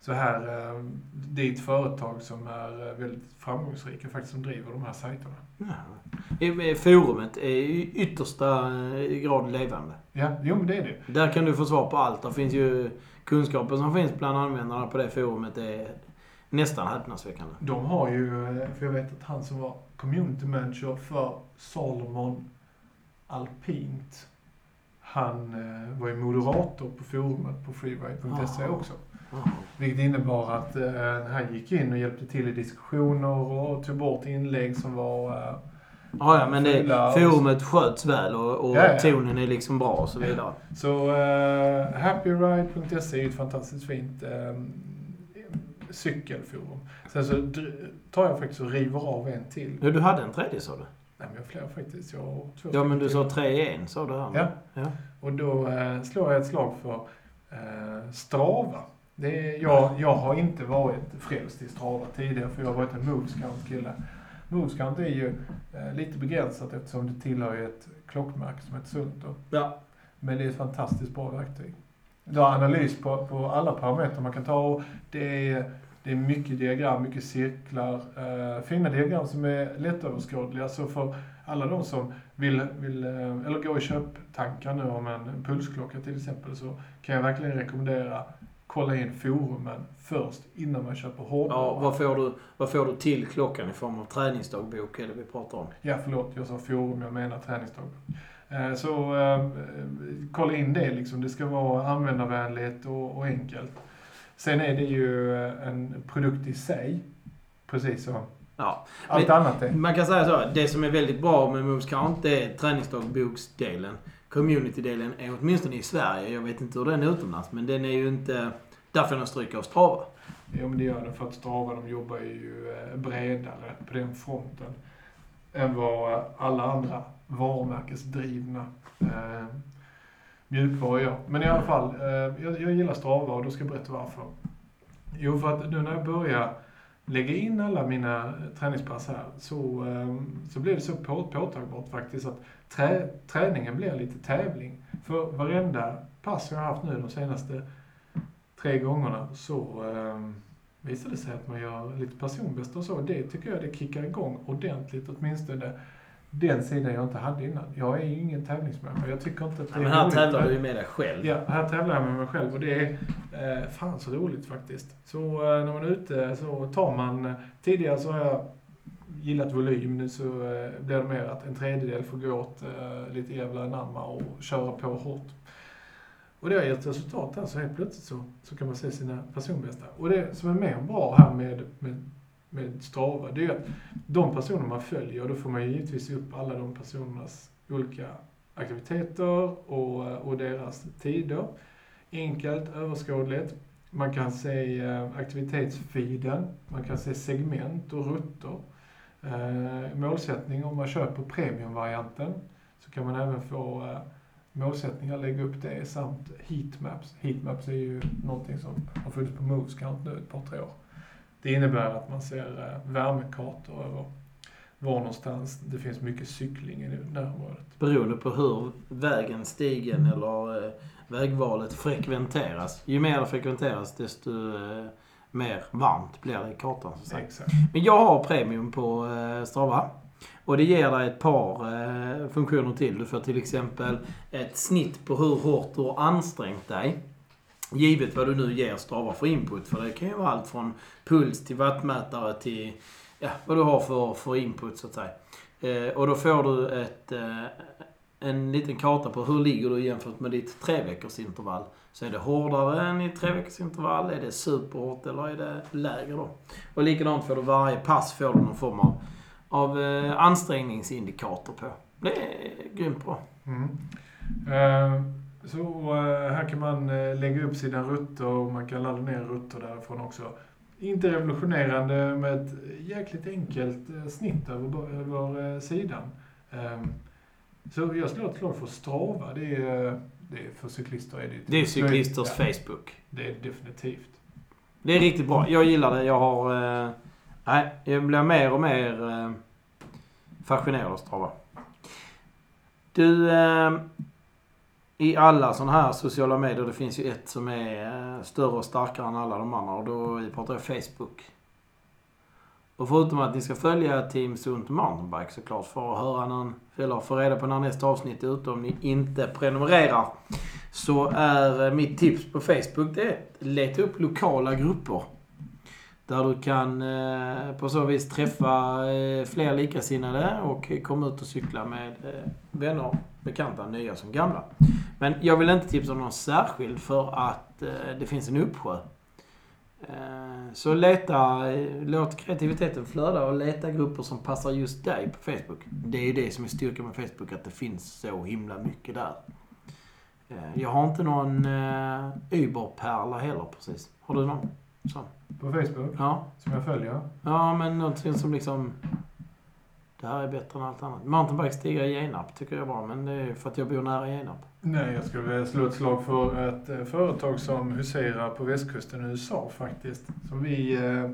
Så här, eh, det är ett företag som är eh, väldigt framgångsrika faktiskt som driver de här sajterna. Ja. Forumet är i yttersta eh, grad levande. Ja, jo men det är det. Där kan du få svar på allt. Det finns ju kunskaper som finns bland användarna på det forumet är nästan häpnadsväckande. De har ju, för jag vet att han som var community manager för Salomon Alpint, han var ju moderator på forumet på freeride.se Aha. också. Vilket innebar att eh, han gick in och hjälpte till i diskussioner och tog bort inlägg som var... Eh, Ja, ja, men det, forumet sköts väl och, och Ja, ja. tonen är liksom bra och så vidare. så eh, happyride.se är ett fantastiskt fint eh, cykelforum. Sen så tar jag faktiskt och river av en till. Ja, du hade en tredje sa du? Nej men jag har flera faktiskt. Jag har två Ja, men du sa tre i en, sa du här. Ja. ja. Och då eh, slår jag ett slag för eh, Strava. Det är, jag, jag har inte varit frälst i Strava tidigare för jag har varit en Movescout-kille. Movescout är ju eh, lite begränsat eftersom det tillhör ett klockmärke som heter Sunto. Ja. Men det är ett fantastiskt bra verktyg. Du har analys på, på alla parametrar man kan ta och det är, det är mycket diagram, mycket cirklar. Eh, fina diagram som är lättöverskådliga. Så för alla de som vill, vill eh, eller gå i köptankar nu om en pulsklocka till exempel så kan jag verkligen rekommendera kolla in forumen först innan man köper hårdvara. ja vad, får du, vad får du till klockan i form av träningsdagbok det vi pratar om? Ja, förlåt. Jag sa forum, jag menar träningsdagbok. Eh, Så eh, kolla in det liksom. Det ska vara användarvänligt och, och enkelt. Sen är det ju eh, en produkt i sig. Precis som Ja. allt annat är. Man kan säga så, det som är väldigt bra med Moves Count, det är träningsdagboksdelen. Community-delen är åtminstone i Sverige, jag vet inte hur den är utomlands, men den är ju inte... Där får den stryka av Strava. Jo, men det gör den för att Strava, de jobbar ju eh, bredare på den fronten än vad alla andra varumärkesdrivna eh, mjukvaror gör. Men i alla fall, eh, jag, jag gillar Strava och då ska jag berätta varför. Jo, för att nu när jag börjar lägga in alla mina eh, träningspass här så, eh, så blir det så på, påtagbart faktiskt att trä, träningen blir lite tävling. För varenda pass jag har haft nu de senaste tre gångerna så eh, visar det sig att man gör lite personbästa och så. Det tycker jag det kickar igång ordentligt åtminstone den sidan jag inte hade innan. Jag är ju ingen tävlingsmänniska. Jag tycker inte att det Ja, är men här roligt. tävlar du ju med dig själv. Ja, här tävlar jag med mig själv och det är eh, fan så roligt faktiskt. Så eh, när man är ute så tar man, eh, tidigare så har jag gillat volym, nu så eh, blir det mer att en tredjedel får gå åt eh, lite jävla anamma och köra på hårt. Och det har gett resultat här, så helt plötsligt så, så kan man se sina personbästa. Och det som är mer bra här med, med, med Strava, det är att de personer man följer, och då får man ju givetvis upp alla de personernas olika aktiviteter och, och deras tider. Enkelt, överskådligt. Man kan se aktivitetsfiden, aktivitetsfeeden, man kan se segment och rutter. Eh, målsättning om man köper premiumvarianten så kan man även få eh, målsättningar, lägga upp det samt heatmaps. Heatmaps är ju någonting som har funnits på Movescount nu ett par, tre år. Det innebär att man ser eh, värmekartor över var någonstans det finns mycket cykling i närområdet. Beroende på hur vägen, stigen eller eh, vägvalet frekventeras. Ju mer det frekventeras desto eh, mer varmt blir det i kartan. Att säga. Exakt. Men jag har premium på Strava. Och det ger dig ett par eh, funktioner till. Du får till exempel ett snitt på hur hårt du har ansträngt dig. Givet vad du nu ger Strava för input. För det kan ju vara allt från puls till wattmätare till ja, vad du har för, för input så att säga. Eh, och då får du ett, eh, en liten karta på hur ligger du jämfört med ditt tre veckors intervall. Så är det hårdare än i tre veckors intervall? Är det superhårt eller är det lägre då? Och likadant får du varje pass får du någon form av, av eh, ansträngningsindikator på. Det är grymt bra. Mm. Eh, så eh, här kan man eh, lägga upp sina rutter och man kan ladda ner rutter därifrån också. Inte revolutionerande med ett jäkligt enkelt snitt över, över sidan. Eh, så jag slår ett slag för Strava. Det är, det är för cyklister. Är det, Det är cyklisters ja, Facebook. Det är definitivt. Det är riktigt bra. Jag gillar det. Jag har... Nej, jag blir mer och mer eh, fascinerad av Strava. Du, eh, i alla sådana här sociala medier, det finns ju ett som är eh, större och starkare än alla de andra och då pratar jag Facebook. Och förutom att ni ska följa Team Sunt Mountainbike såklart för att höra någon, eller få reda på när nästa avsnitt är ute om ni inte prenumererar. Så är eh, mitt tips på Facebook det är att leta upp lokala grupper. Där du kan eh, på så vis träffa eh, fler likasinnade och komma ut och cykla med eh, vänner, bekanta, nya som gamla. Men jag vill inte tipsa om någon särskild för att det finns en uppsjö. Så leta, låt kreativiteten flöda och leta grupper som passar just dig på Facebook. Det är ju det som är styrkan med Facebook, att det finns så himla mycket där. Jag har inte någon Uber-pärla heller precis. Har du någon sån? På Facebook, Ja. som jag följer. Ja, men någonting som liksom... Det här är bättre än allt annat. Mountainbike-stigar i Genarp tycker jag är bra, men det är för att jag bor nära Genarp. Nej, jag skulle vilja slå ett slag för ett eh, företag som huserar på västkusten i USA faktiskt. Som vi, eh,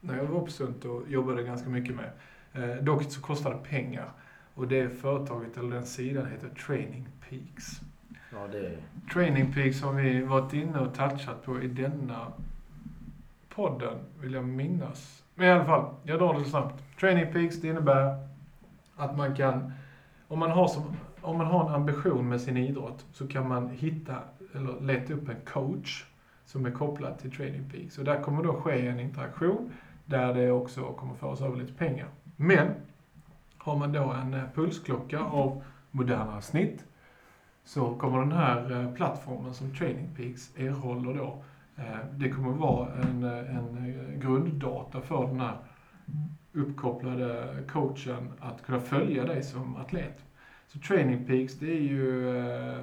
när jag var uppsunt och jobbade ganska mycket med. Eh, dock så kostar det pengar. Och det företaget, eller den sidan, heter Training Peaks. Ja, det är... Training Peaks har vi varit inne och touchat på i denna podden, vill jag minnas. Men i alla fall, jag drar det snabbt. Training Peaks, det innebär att man kan, om man har, som, om man har en ambition med sin idrott, så kan man hitta, eller leta upp en coach som är kopplad till Training Peaks. Och där kommer då ske en interaktion, där det också kommer föras över lite pengar. Men, har man då en eh, pulsklocka av modernare snitt, så kommer den här eh, plattformen som Training Peaks erhåller då, det kommer vara en, eh, en eh, grunddata för den här uppkopplade coachen att kunna följa dig som atlet. Så Training Peaks det är ju eh,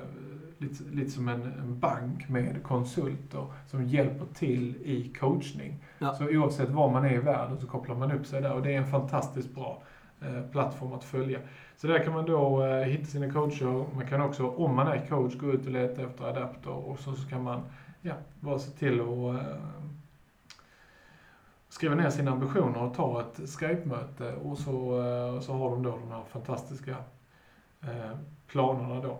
lite, lite som en, en bank med konsulter som hjälper till i coachning. Ja. Så oavsett var man är i världen så kopplar man upp sig där och det är en fantastiskt bra eh, plattform att följa. Så där kan man då eh, hitta sina coacher. Man kan också, om man är coach, gå ut och leta efter adapter och så, så kan man ja, bara se till att eh, skriva ner sina ambitioner och ta ett Skype-möte och så, eh, så har de då de här fantastiska eh, planerna då.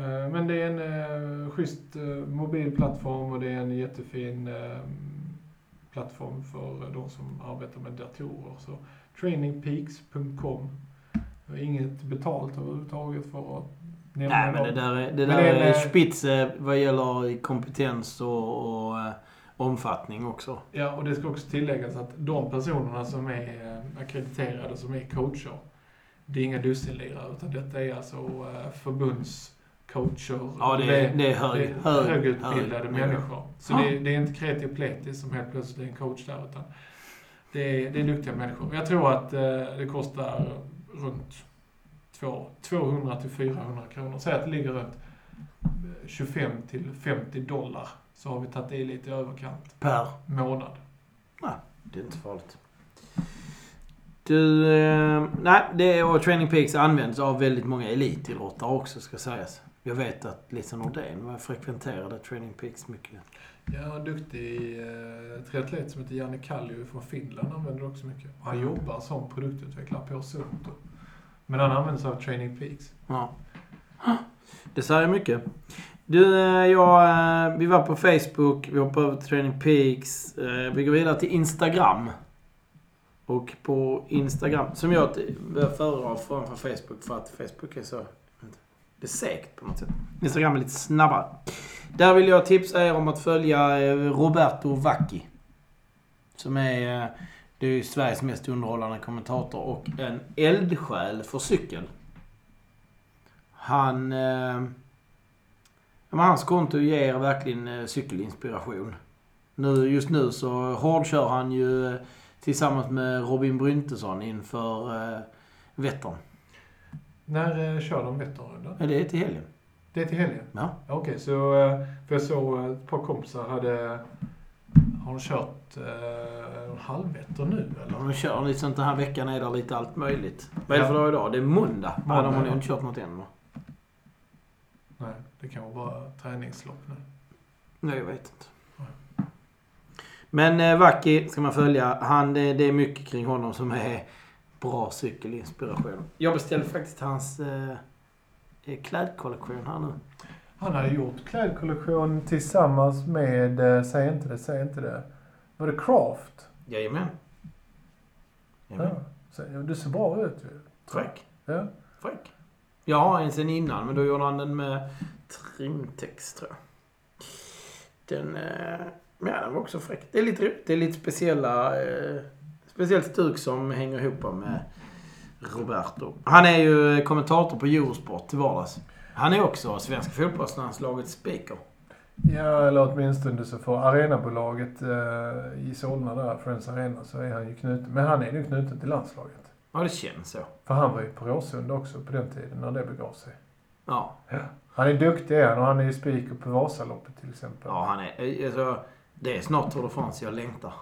Eh, men det är en eh, schysst mobilplattform mobil plattform och det är en jättefin eh, plattform för de som arbetar med datorer. Så trainingpeaks.com inget betalt överhuvudtaget för att Nej, men det där är, det där det är är med- spitze vad gäller kompetens och, och eh, omfattning också. Ja, och det ska också tilläggas att de personerna som är eh, akkrediterade, som är coacher, det är inga dussinlirare, utan detta är alltså eh, förbundscoacher. Ja, det är, det är hög, det är hög, högutbildade hög människor. Så det, är, det är inte kreti och pleti som helt plötsligt är en coach där, utan det är, det är duktiga människor. Jag tror att eh, det kostar runt 200 till 400 kronor. Säg att det ligger runt eh, 25 till 50 dollar. Så har vi tagit i lite i överkant. Per. Månad. Det är inte farligt. Du, eh, nej, det och Training Peaks används av väldigt många elitidrottare också ska sägas. Jag vet att Lisa Nordén var frekventerade Training Peaks mycket. Ja, en duktig eh, triatlet som heter Janne Kallio från Finland använder det också mycket. Han Mm. jobbar som produktutvecklare på Sunto. Men han använder sig av Training Peaks. Ja. [gasps] Det säger mycket. Du, eh, jag, eh, vi var på Facebook, vi hoppade över till Training Peaks. Eh, vi går vidare till Instagram. Och på Instagram, som jag föredrar framför Facebook för att Facebook är så... Det är segt på något sätt. Instagram är lite snabbare. Där vill jag tipsa er om att följa Roberto Vacchi. Som är, det är ju Sveriges mest underhållande kommentator och en eldsjäl för cykel. Han... Eh, hans konto ger verkligen eh, cykelinspiration. Nu, just nu så hårdkör han ju eh, tillsammans med Robin Bryntesson inför eh, Vättern. När eh, kör de Vätternrundan? Ja, det är till helgen. Det är till helgen? Ja. Okej, så... eh, För jag såg ett par kompisar hade... Har de kört eh, halvvätter nu eller? De kör liksom den här veckan är det lite allt möjligt. Vad är det för dag idag? Det är måndag. Måndag, de har nog inte kört något än va? Nej, det kan vara bara träningslopp nu. Nej, jag vet inte. Men eh, Vacchi ska man följa. Han, det, det är mycket kring honom som är bra cykelinspiration. Jag beställde faktiskt hans eh, eh, klädkollektion här nu. Han hade gjort klädkollektion tillsammans med, eh, säg inte det, säg inte det. Var det Craft? Jajamän. Jajamän. Ja. Ja, du ser bra ut ju. Fräck. Ja. Fräck. Jag har en sen innan, men då gjorde han den med trimtext tror jag. Den, eh, ja, den var också fräck. Det är lite, det är lite speciella, eh, speciellt stuk som hänger ihop med Roberto. Han är ju kommentator på Eurosport till vardags. Han är också svenska fotbollslandslagets speaker. Ja, eller åtminstone så får arenabolaget eh, i Solna där, Friends Arena, så är han ju knuten. Men han är nu knuten till landslaget. Ja, det känns så. För han var ju på Råsunda också på den tiden när det begav sig. Ja, Han är duktig är han och han är ju speaker på Vasaloppet till exempel. ja han är... Alltså, det är snart Tour de France. Jag längtar.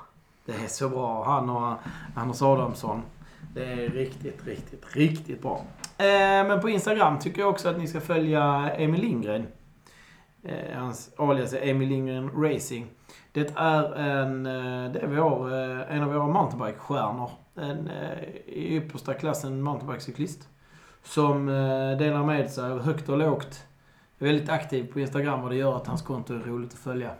Det är så bra. Han och Anders Adamsson. Det är riktigt, riktigt, riktigt bra. Eh, men på Instagram tycker jag också att ni ska följa Emil Lindgren. Eh, hans alias är Emil Lindgren Racing. Det är en, eh, det är vår, en av våra mountainbike-stjärnor. En i yppersta klassen mountainbikecyklist. Som delar med sig av högt och lågt. Är väldigt aktiv på Instagram och det gör att hans konto är roligt att följa.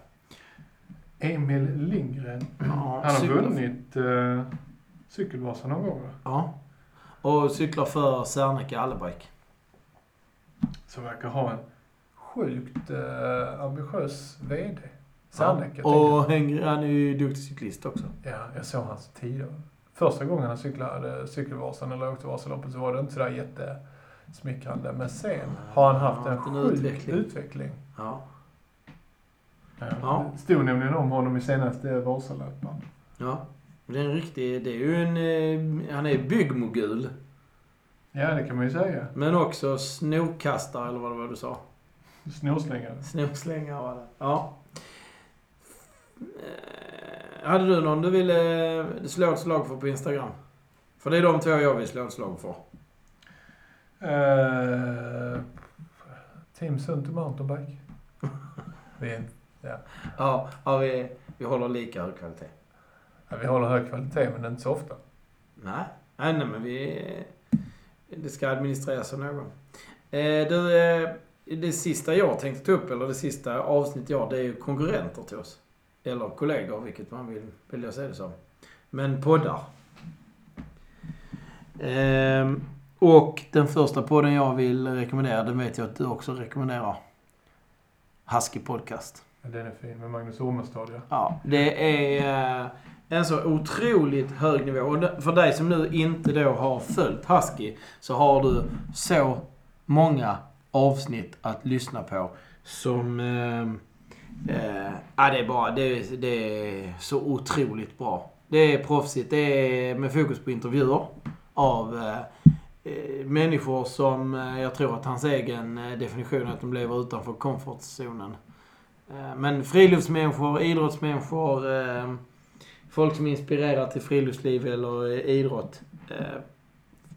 Emil Lindgren. Ja, Han har vunnit eh, Cykelvasan någon gång va? Ja. Och cyklar för Serneke Allebike. Som verkar ha en sjukt eh, ambitiös VD. Serneke. Ja. Och han han är ju duktig cyklist också. Ja, jag såg hans tider. Första gången han cyklade Cykelvasan eller åkte Vasaloppet så var det inte sådär jättesmickrande. Men sen har han haft en Ja, en sjuk utveckling. utveckling. Ja. Ja. Det stod nämligen om honom i senaste Vasalöparen. Ja. Det är en riktig... Det är ju en... Eh, han är byggmogul. Ja, det kan man ju säga. Men också snorkastare, eller vad det var du sa. Snorslängare. Snorslängare var det. Ja. Eh, Hade du någon du ville eh, slå ett slag för på Instagram? För det är de två jag vill slå ett slag för. Uh, Team Sunto Mountainbike. [laughs] Vi, är, Ja, ja vi, vi håller lika hög kvalitet. Ja, vi håller hög kvalitet, men inte så ofta. Nej, nej, nej men vi... Det ska administreras av någon. Eh, du, eh, det sista jag tänkte ta upp, eller det sista avsnitt jag det är ju konkurrenter till oss. Eller kollegor, vilket man vill välja se det som. Men poddar. Eh, Och den första podden jag vill rekommendera, den vet jag att du också rekommenderar. Husky Podcast. Ja, Den är fin med Magnus Ormestad ja. Ja, det är eh, en så otroligt hög nivå. Och för dig som nu inte då har följt Husky så har du så många avsnitt att lyssna på som... Eh, eh, ja, det är bara... Det, är- det är så otroligt bra. Det är proffsigt. Det är med fokus på intervjuer av eh, eh människor som eh, jag tror att hans egen eh, definition är att de lever utanför komfortzonen. Eh, Men friluftsmänniskor, idrottsmänniskor, eh, folk som inspirerar till friluftsliv eller idrott. Eh,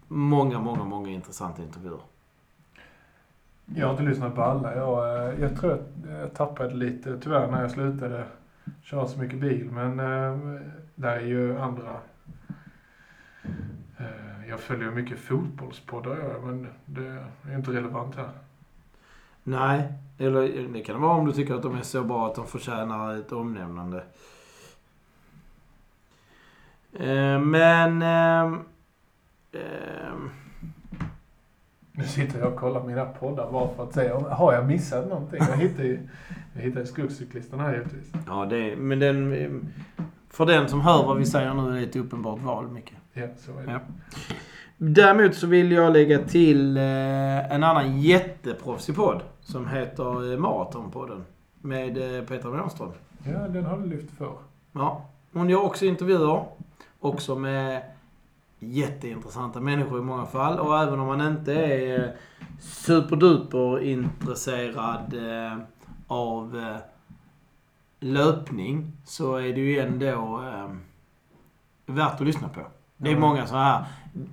Många, många, många intressanta intervjuer. Jag har inte lyssnat på alla. Jag, eh, jag tror att jag tappade lite tyvärr när jag slutade köra så mycket bil. Men eh, där är ju andra... Jag följer mycket fotbollspoddar jag, men det är inte relevant här. Nej, eller det kan det vara om du tycker att de är så bra att de förtjänar ett omnämnande. Eh, Men... ehm, ehm, Nu sitter jag och kollar mina poddar bara för att se om har jag missat någonting. Jag hittar ju jag hittar ju Skogscyklisten här givetvis. ja, det, men den... eh, För den som hör vad vi säger nu är det ett uppenbart val, Micke. Ja, så är det. Ja. Däremot så vill jag lägga till eh, en annan jätteproffsig podd som heter eh, Maratonpodden med eh, Petra Wånström. Ja, den har du lyft för. Ja, hon gör också intervjuer. Också med jätteintressanta människor i många fall. Och även om man inte är superduper intresserad eh, av eh, löpning så är det ju ändå eh, värt att lyssna på. Det är många så här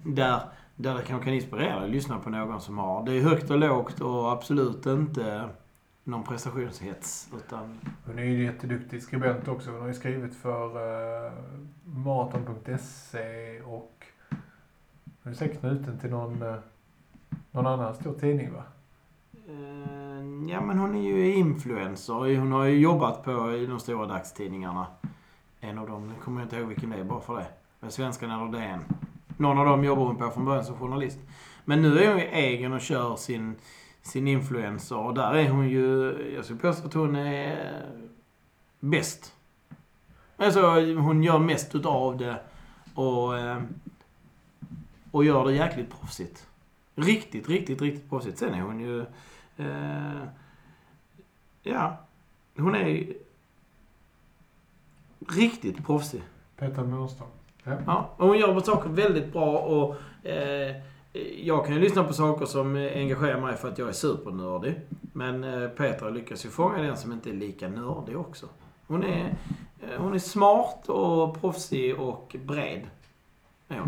där, där det kanske kan inspirera att lyssna på någon som har... Det är högt och lågt och absolut inte någon prestationshets. Utan Hon är ju en jätteduktig skribent också. Hon har ju skrivit för uh, maraton.se och hon är säkert knuten till någon, eh, någon annan stor tidning va? Eh, Ja, men hon är ju influencer. Hon har ju jobbat på i de stora dagstidningarna. En av dem, nu kommer jag inte ihåg vilken det är bara för det. Men Svenskan eller DN. Någon av dem jobbar hon på från början som journalist. Men nu är hon ju egen och kör sin, sin influencer. Och där är hon ju... Jag skulle påstå att hon är bäst. Alltså, hon gör mest utav det. Och, eh, och gör det jäkligt proffsigt. Riktigt, riktigt, riktigt proffsigt. Sen är hon ju... Eh, ja, hon är riktigt proffsig. Petra Mörström. Ja. Ja, och hon gör saker väldigt bra och eh, jag kan ju lyssna på saker som engagerar mig för att jag är supernördig. Men eh, Petra lyckas ju fånga den som inte är lika nördig också. Hon är, eh, hon är smart och proffsig och bred. Ja.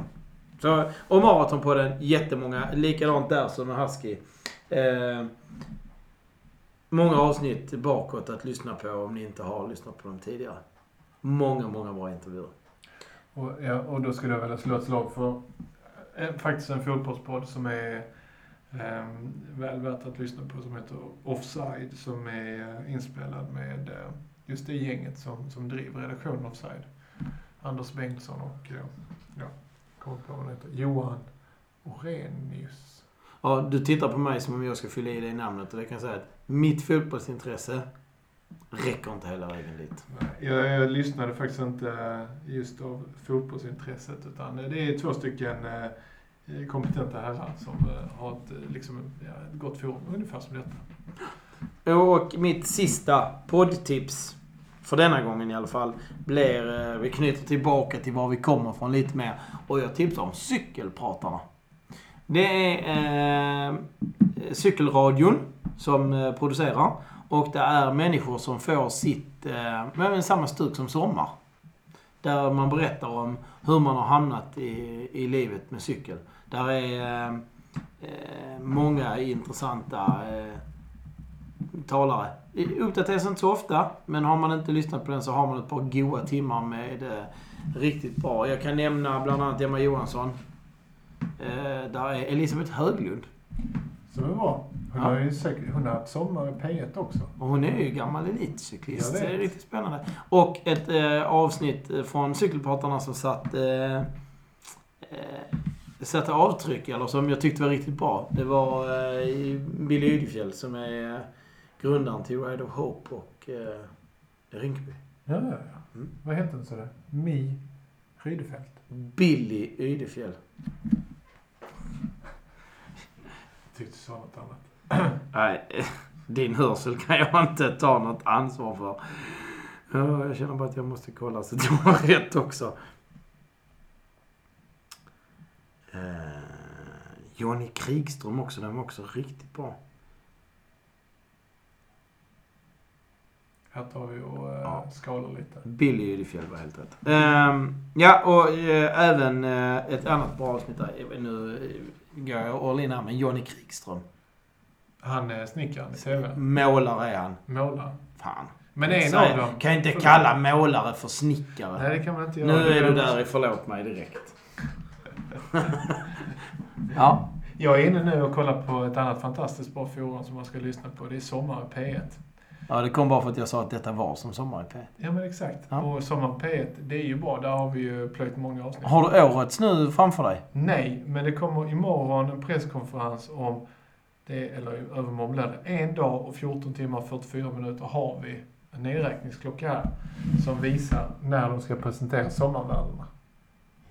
Så, och maraton på den jättemånga. Likadant där som med Husky. Eh, många avsnitt bakåt att lyssna på om ni inte har lyssnat på dem tidigare. Många, många bra intervjuer. Och, ja, och då skulle jag vilja slå ett slag för faktiskt en fotbollspodd som är eh, väl värt att lyssna på som heter Offside som är eh, inspelad med eh, just det gänget som, som driver redaktionen Offside. Anders Bengtsson och, eh, ja, kommer på vad han heter, Johan Orenius. Ja, du tittar på mig som om jag ska fylla i det namnet och det kan jag säga att mitt fotbollsintresse räcker inte hela vägen dit. Jag, jag lyssnade faktiskt inte eh, just av fotbollsintresset utan det är två stycken eh, Eh, kompetenta herrar som eh, har ett, eh, liksom, ja, ett gott forum, ungefär som detta. Och mitt sista poddtips, för denna gången i alla fall, blir... Vi knyter tillbaka till var vi kommer från lite mer. Och jag tipsar om Cykelpratarna. Det är eh, Cykelradion som producerar. Och det är människor som får sitt... Eh, men samma stuk som Sommar. Där man berättar om hur man har hamnat i, i livet med cykel. Där är eh, eh många intressanta eh, talare. Uppdateras inte så ofta, men har man inte lyssnat på den så har man ett par goa timmar med eh, riktigt bra. Jag kan nämna bland annat Emma Johansson. Eh, där är Elisabeth Höglund. Som är bra. Hon Ja. har ju säkert, hon har haft sommar i P1 också. Och hon är ju gammal elitcyklist. Det är riktigt spännande. Och ett eh, avsnitt från Cykelpratarna som satt... Eh, eh, sätta avtryck, eller som jag tyckte var riktigt bra. Det var eh, Billy Ydefjäll som är eh, grundaren till Ride of Hope och eh, Rinkeby. Ja, ja, ja. Mm. Vad heter den så det? Mi Rydefält. Billy Ydefjäll. Tyckte du sa något annat. Nej, [clears throat] din hörsel kan jag inte ta något ansvar för. Ja, jag känner bara att jag måste kolla så [laughs] att jag har rätt också. Eh, Johnny Krigström också, den var också riktigt bra. Här tar vi och uh, Ja. skalar lite. Billy Ydefjäll var helt rätt. Ehm, ja, och eh, även eh, ett annat bra avsnitt där. Nu eh, går jag all in här, men Johnny Krigström. Han är snickaren i TV. Målare är han. Målaren. Fan. Men en av dem... Kan inte Förlåt. kalla målare för snickare. Nej, det kan man inte Nu göra. är du där i förlåt mig direkt. [laughs] ja. Jag är inne nu och kollar på ett annat fantastiskt bra forum som man ska lyssna på. Det är Sommar i P1. Ja, det kom bara för att jag sa att detta var som sommar i P. Ja, men exakt. Ja. Och Sommar i P1, det är ju bra. Där har vi ju plöjt många avsnitt. Har du årets nu framför dig? Nej, men det kommer imorgon en presskonferens om det, eller övermorgon blir det. En dag och 14 timmar och 44 minuter har vi en nedräkningsklocka här som visar när de ska presentera sommarvärdena.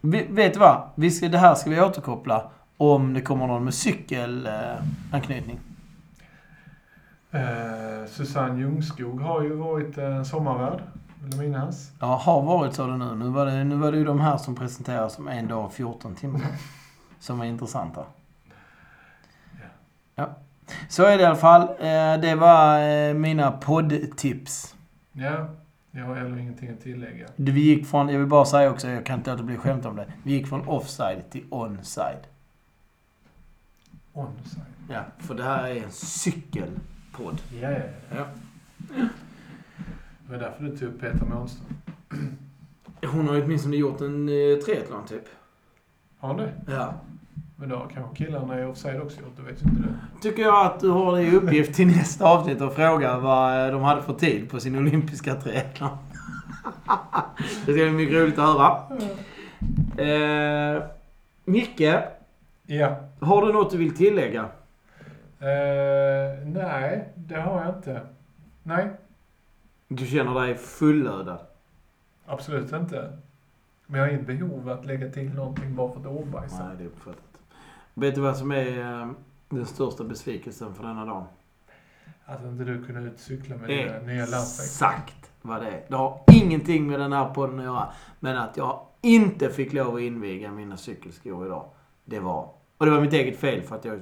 Vet du vad? Vi ska, det här ska vi återkoppla om det kommer någon med cykelanknytning. Eh, Susanne Ljungskog har ju varit en sommarvärd, vill jag minnas. Ja, har varit så det nu. Nu var det, nu var det ju de här som presenteras som en dag och 14 timmar. [laughs] Som var intressanta. Ja. Så är det i alla fall. Eh, Det var eh, mina poddtips. Ja, jag har heller ingenting att tillägga. Vi gick från, jag vill bara säga också, jag kan inte låta bli att skämta om det. Vi gick från offside till onside. Onside. Ja, för det här är en cykelpodd. Ja, ja, ja. Ja. Det var därför du tog upp Peter Månström. Hon har ju åtminstone gjort en eh, triathlon typ. Har du? Ja. Men då har kanske killarna i offside också gjort det, vet inte du. Tycker jag att du har det i uppgift till nästa avsnitt och fråga vad eh, de hade för tid på sin olympiska triathlon. [laughs] det ska bli mycket roligt att höra. Eh, Micke, Ja. har du något du vill tillägga? Eh, nej, det har jag inte. Nej, Du känner dig fullödad? absolut inte. Men jag har inget behov att lägga till någonting bara för att ordbajsa. Nej, det är uppfattat. Vet du vad som är eh, den största besvikelsen för denna dag? Att inte du kunde ut cykla med dina nya landsväg. Exakt vad det är. Det har ingenting med den här podden att göra. Men att jag inte fick lov att inviga mina cykelskor idag. Det var... Och det var mitt eget fel för att jag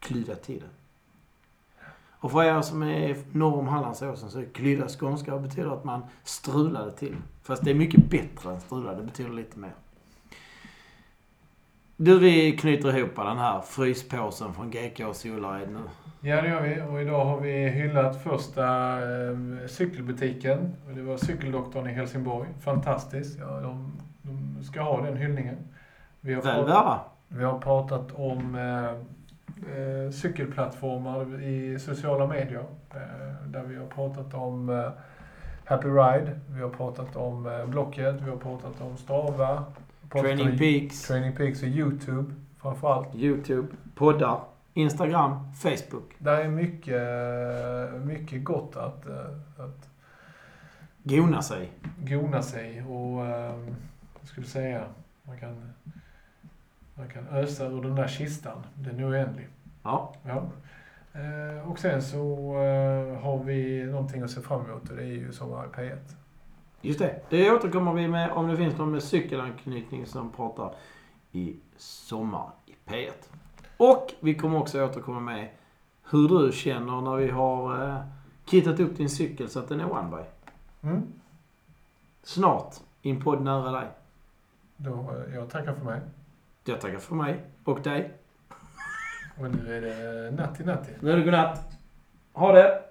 klydda till det. Och för er som är norr om Hallandsåsen så är klydda skånska betyder att man strulade till. Fast det är mycket bättre än strula. Det betyder lite mer. Du, vi knyter ihop den här fryspåsen från GK Solared nu. Ja, det gör vi. Och idag har vi hyllat första eh, cykelbutiken. Och det var Cykeldoktorn i Helsingborg. Fantastiskt. Ja, de, de ska ha den hyllningen. Vi har, Väl pratat, vi har pratat om eh, eh, cykelplattformar i sociala medier. Eh, där vi har pratat om eh, Happy Ride. Vi har pratat om eh, Blocket. Vi har pratat om Strava. pratat Training om Peaks. Training Peaks och YouTube framförallt. YouTube, poddar, Instagram, Facebook. Där är mycket, mycket gott att, eh, att Gona sig. gona sig och eh, jag skulle säga man kan, man kan ösa ur den där kistan. Den är oändlig. Ja. Ja. Eh, och sen så eh, har vi någonting att se fram emot och det är ju Sommar i P1. Just det. Det återkommer vi med om det finns någon med cykelanknytning som pratar i sommar i P1. Och vi kommer också återkomma med hur du känner när vi har eh, kittat upp din cykel så att den är one-by. Mm. Snart i en podd nära dig. Då, jag tackar för mig. Jag tackar för mig och dig. Och nu är det natti natti. Nu är det godnatt. Ha det!